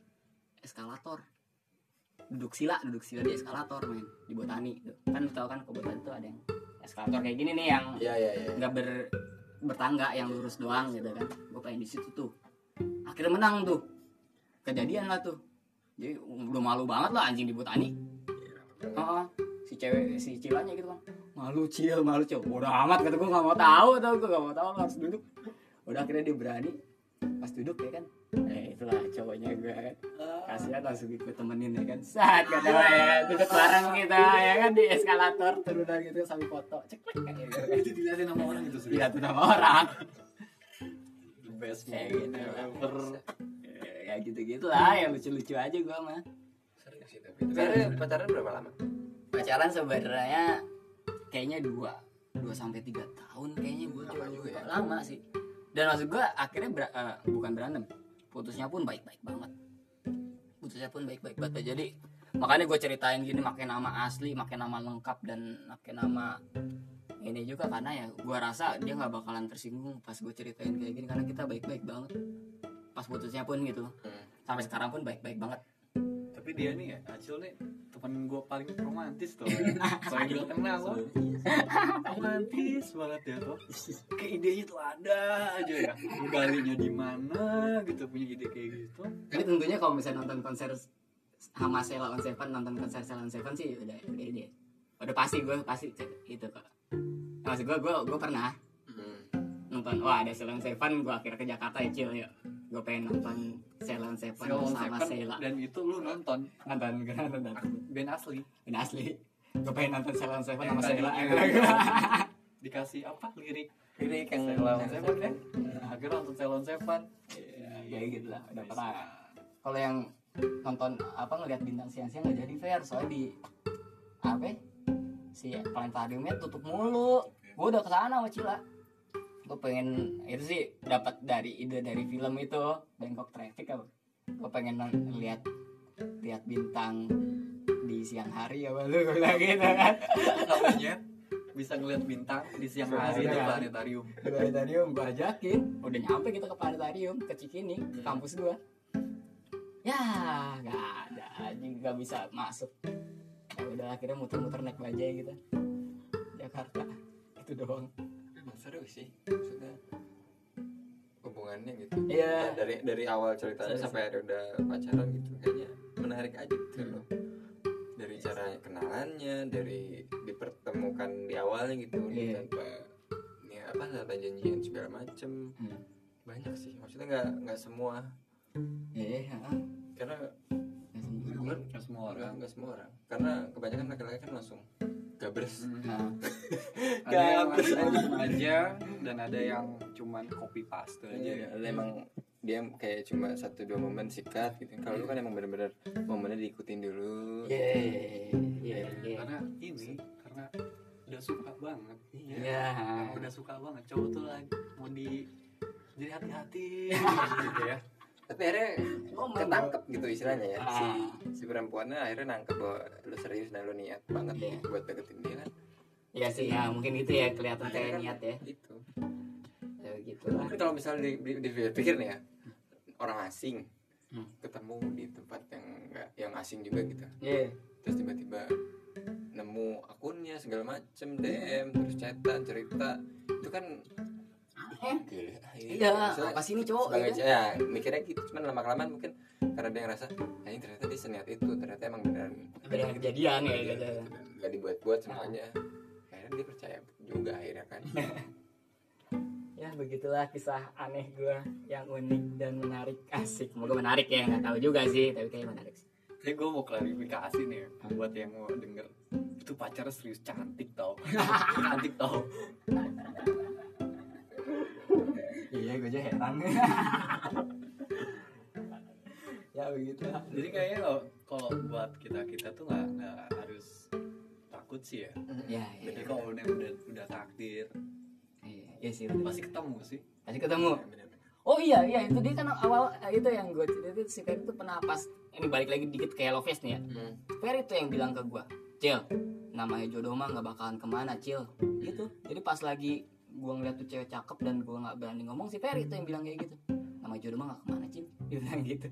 Speaker 2: eskalator duduk sila duduk sila di eskalator men. Di botani tuh. Kan tau kan ke botani tuh ada yang eskalator kayak gini nih yang
Speaker 3: iya iya iya.
Speaker 2: nggak ber bertangga yang lurus doang gitu kan. Gue pengen di situ tuh. Akhirnya menang tuh. Kejadian lah tuh. Jadi udah malu banget lah anjing di botani. Heeh. si cewek si cilanya gitu kan malu cil malu cil. Udah amat kata gue nggak mau tahu tau gue nggak mau tahu harus duduk. Udah akhirnya dia berani. Pas duduk ya kan eh itulah cowoknya gue kan kasihan langsung ikut temenin ya kan? Saat gue ya. Kan duduk bareng kita ya kan? Di eskalator turunan gitu sambil foto. Ceklek kayak gitu. Kan
Speaker 1: itu dilihatin sama orang gitu serius
Speaker 2: lihat nama orang.
Speaker 1: The best
Speaker 2: kayak gitu
Speaker 1: ever
Speaker 2: ya. Gitu gitulah yang lucu-lucu aja gue mah.
Speaker 3: Serius sih tapi pacaran berapa lama?
Speaker 2: Pacaran sebenarnya kayaknya dua dua sampai tiga tahun kayaknya gue
Speaker 3: Lama juga ya.
Speaker 2: lama sih. Dan maksud gue akhirnya ber- eh, bukan berantem putusnya pun baik-baik banget. Putusnya pun baik-baik banget. Jadi makanya gue ceritain gini makin nama asli makin nama lengkap dan makin nama ini juga. Karena ya gue rasa dia nggak bakalan tersinggung pas gue ceritain kayak gini. Karena kita baik-baik banget. Pas putusnya pun gitu.
Speaker 3: Hmm.
Speaker 2: sampai sekarang pun baik-baik banget
Speaker 1: tapi dia nih ya Acil nih temen gue paling romantis tuh paling gue kenal loh romantis banget dia tuh kayak idenya tuh ada aja ya galinya di mana gitu punya ide kayak gitu
Speaker 2: Tapi tentunya kalau misalnya nonton konser sama Sheila on Seven nonton konser Sheila on Seven sih udah udah ide. Udah pasti gue pasti itu kok. Maksud gue gue gue pernah. Nonton wah ada Sheila on Seven gue akhirnya ke Jakarta ya cil ya. Gue pengen nonton Sheila on Seven sama Sheila.
Speaker 1: dan itu lu nonton
Speaker 2: Nonton gue nonton.
Speaker 1: band asli
Speaker 2: Ini asli. Gue pengen nonton Sheila on Seven sama Sheila.
Speaker 1: dikasih apa lirik
Speaker 3: Lirik yang
Speaker 1: Sheila on Seven kan akhirnya nonton Sheila on Seven
Speaker 2: Ya gitu lah. Udah pernah. Kalau yang nonton apa ngeliat bintang siang-siang nggak jadi fair soalnya di apa ya, si planetariumnya tutup mulu gue udah ke sana sama Cila gue pengen itu sih dapat dari ide dari film itu Bangkok Traffic apa? Gue pengen lihat lihat bintang di siang hari ya lu gue bilang gitu kan.
Speaker 1: Namanya bisa ngeliat bintang di siang hari di
Speaker 2: Iya.
Speaker 1: planetarium.
Speaker 2: Di planetarium gue ajakin. Udah nyampe kita ke planetarium ke Cikini ke kampus gua. Ya nggak ada anjing nggak bisa masuk. Ya udah akhirnya muter-muter naik bajai gitu Jakarta itu doang
Speaker 3: seru sih maksudnya hubungannya gitu
Speaker 2: Iya.
Speaker 3: Nah, dari dari awal ceritanya
Speaker 2: Seru,
Speaker 3: sampai akhirnya udah pacaran gitu kayaknya menarik aja gitu loh dari cara kenalannya dari dipertemukan di awalnya gitu
Speaker 2: Iya.
Speaker 3: tanpa ini apa tanpa janjian segala macem
Speaker 2: Hmm.
Speaker 3: banyak sih maksudnya nggak nggak semua
Speaker 2: iya ha.
Speaker 3: karena
Speaker 2: Nggak semua.
Speaker 3: orang nggak semua orang karena kebanyakan laki-laki kan langsung gabres.
Speaker 2: Nah,
Speaker 1: ada yang
Speaker 3: Gabres.
Speaker 1: langsung aja dan ada yang cuman copy paste aja. Ya
Speaker 3: emang dia kayak cuma satu dua momen sikat gitu. Kalau lu kan emang bener-bener momennya diikutin dulu.
Speaker 2: iya iya iya
Speaker 1: karena ini karena udah suka banget.
Speaker 2: Iya.
Speaker 1: Karena udah suka banget. Cowok tuh lagi mau di jadi hati-hati. Gitu ya
Speaker 3: Tapi akhirnya ketangkep gitu istilahnya ya. Si
Speaker 2: Ah.
Speaker 3: si perempuannya akhirnya nangkep bahwa lu serius dan lu niat banget
Speaker 2: Iya.
Speaker 3: gitu buat deketin dia kan.
Speaker 2: Iya sih ya mungkin itu ya kelihatan kayak
Speaker 3: kan
Speaker 2: niat ya
Speaker 3: Itu.
Speaker 2: ya gitu lah
Speaker 3: Tapi kalau misalnya di, di, di- pikir nih ya orang asing
Speaker 2: Hmm.
Speaker 3: ketemu di tempat yang enggak yang asing juga gitu.
Speaker 2: iya
Speaker 3: Terus tiba-tiba nemu akunnya segala macem DM terus chatan cerita itu kan
Speaker 2: Eh,
Speaker 3: gila,
Speaker 2: iya
Speaker 3: Maksudnya-
Speaker 2: apa sih ini cowok
Speaker 3: sebagai
Speaker 2: ya kan?
Speaker 3: ya mikirnya gitu cuman lama kelamaan mungkin karena dia ngerasa "Ah, ini ternyata dia seniat itu ternyata emang beneran.
Speaker 2: Benar kejadian ya
Speaker 3: Iya,
Speaker 2: gitu.
Speaker 3: nggak dibuat-buat semuanya. Akhirnya dia percaya juga akhirnya kan.
Speaker 2: Ya begitulah kisah aneh gue yang unik dan menarik. Asik semoga menarik ya nggak tahu juga sih tapi kayak menarik sih.
Speaker 1: Jadi gue mau klarifikasi nih ya, buat yang mau denger. Itu pacar serius cantik tau. Cantik tau
Speaker 2: iya gue aja heran ya begitu lah
Speaker 1: jadi kayaknya kalau kalau buat kita kita tuh nggak nggak harus takut sih ya
Speaker 2: ya
Speaker 1: jadi
Speaker 2: iya
Speaker 1: kalau udah udah udah takdir
Speaker 2: iya iya sih bener.
Speaker 1: pasti ketemu sih
Speaker 2: pasti ketemu. Oh iya iya itu dia kan awal itu yang gue cerita itu si Ferry itu pernah pas ini balik lagi dikit ke Hello Face nih ya.
Speaker 3: Hmm.
Speaker 2: Ferry itu yang bilang ke gue, Cil, namanya jodoh mah nggak bakalan ke mana, Cil. Gitu. Jadi pas lagi gue ngeliat tuh cewek cakep dan gue nggak berani ngomong si Ferry itu yang bilang kayak gitu. Namanya maju mah nggak ke mana cim dia bilang gitu.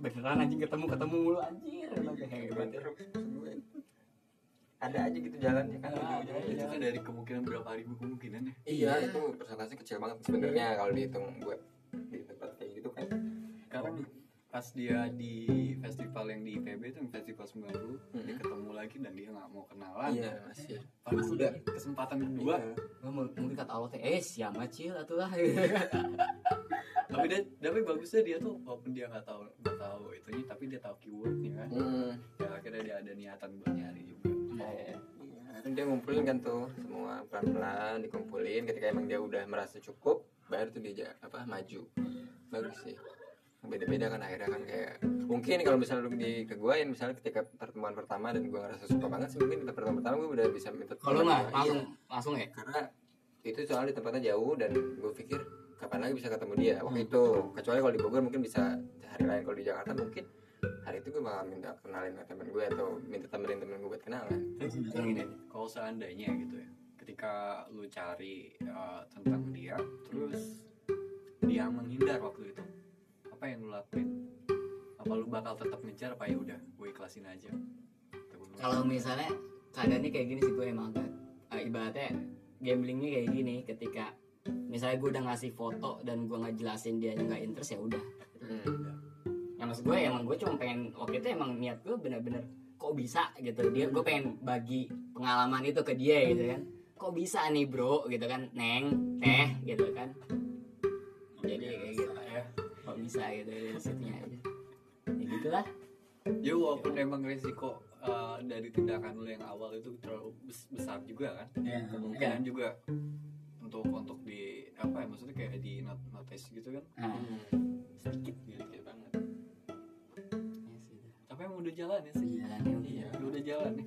Speaker 2: Beneran anjing ketemu ketemu mulu anjir. Bilang kayak hebat ya.
Speaker 3: Gue, ada aja gitu jalannya kan?
Speaker 2: Ada,
Speaker 3: ujung-ujungnya.
Speaker 1: itu kan dari kemungkinan berapa ribu kemungkinan ya?
Speaker 3: Iya itu persentasenya kecil banget sebenarnya kalau dihitung buat di tempat
Speaker 1: pas dia di festival yang di IPB itu festival 90 dia
Speaker 3: Mhm.
Speaker 1: ketemu lagi dan dia nggak mau kenalan.
Speaker 3: Iya masih.
Speaker 1: Padahal udah kesempatan kedua.
Speaker 3: Iya.
Speaker 2: Nggak, mung- mungkin kata Allah teh eh siapa cil? Atuh lah.
Speaker 1: Tapi dia tapi bagusnya dia tuh walaupun dia nggak tahu nggak tahu itunya tapi dia tahu keywordnya kan.
Speaker 3: Hmm.
Speaker 1: ya akhirnya dia ada niatan buat nyari juga.
Speaker 2: Iya.
Speaker 3: Iya, dia ngumpulin kan tuh semua pelan-pelan dikumpulin. Ketika emang dia udah merasa cukup baru tuh dia apa maju. Bagus sih beda-beda kan akhirnya kan kayak mungkin kalau misalnya lu di ke gua yang misalnya ketika pertemuan pertama dan gua ngerasa suka banget sih mungkin di pertemuan pertama gua udah bisa minta
Speaker 2: kalau
Speaker 3: dia.
Speaker 2: langsung
Speaker 3: Iya,
Speaker 2: langsung ya
Speaker 3: karena itu soalnya di tempatnya jauh dan gue pikir kapan lagi bisa ketemu dia waktu
Speaker 2: Hmm.
Speaker 3: itu kecuali kalau di Bogor mungkin bisa hari lain kalau di Jakarta mungkin hari itu gue bakal minta kenalin ke temen gue atau minta temenin temen gue buat kenalan
Speaker 1: Terus gini, kalau seandainya gitu ya, ketika lu cari uh, tentang dia, terus dia menghindar waktu itu, apa yang lu lakuin? Apa lu bakal tetap ngejar apa ya udah, gue ikhlasin aja?
Speaker 2: kalau misalnya keadaannya kayak gini sih gue emang agak eh, ibaratnya gamblingnya kayak gini ketika misalnya gue udah ngasih foto dan gue nggak jelasin dia nggak interest ya udah.
Speaker 3: Hmm.
Speaker 2: yang maksud gue emang gue cuma pengen waktu itu emang niat gue bener-bener kok bisa gitu? Dia gue pengen bagi pengalaman itu ke dia gitu kan. Kok bisa nih bro? Gitu kan. Neng teh gitu kan. Jadi bisa gitu dari situnya aja. Ya gitulah.
Speaker 1: Ya walaupun emang resiko uh, dari tindakan lu yang awal itu terlalu bes- besar juga kan,
Speaker 2: ya
Speaker 1: kemungkinan juga untuk untuk di apa ya maksudnya kayak di not notice gitu kan.
Speaker 2: Nah,
Speaker 3: Hmm.
Speaker 1: sedikit gitu.
Speaker 3: Sedikit banget.
Speaker 2: Ya sudah
Speaker 1: tapi emang udah jalan ya sih?
Speaker 2: Jalanin
Speaker 1: iya udah jalan ya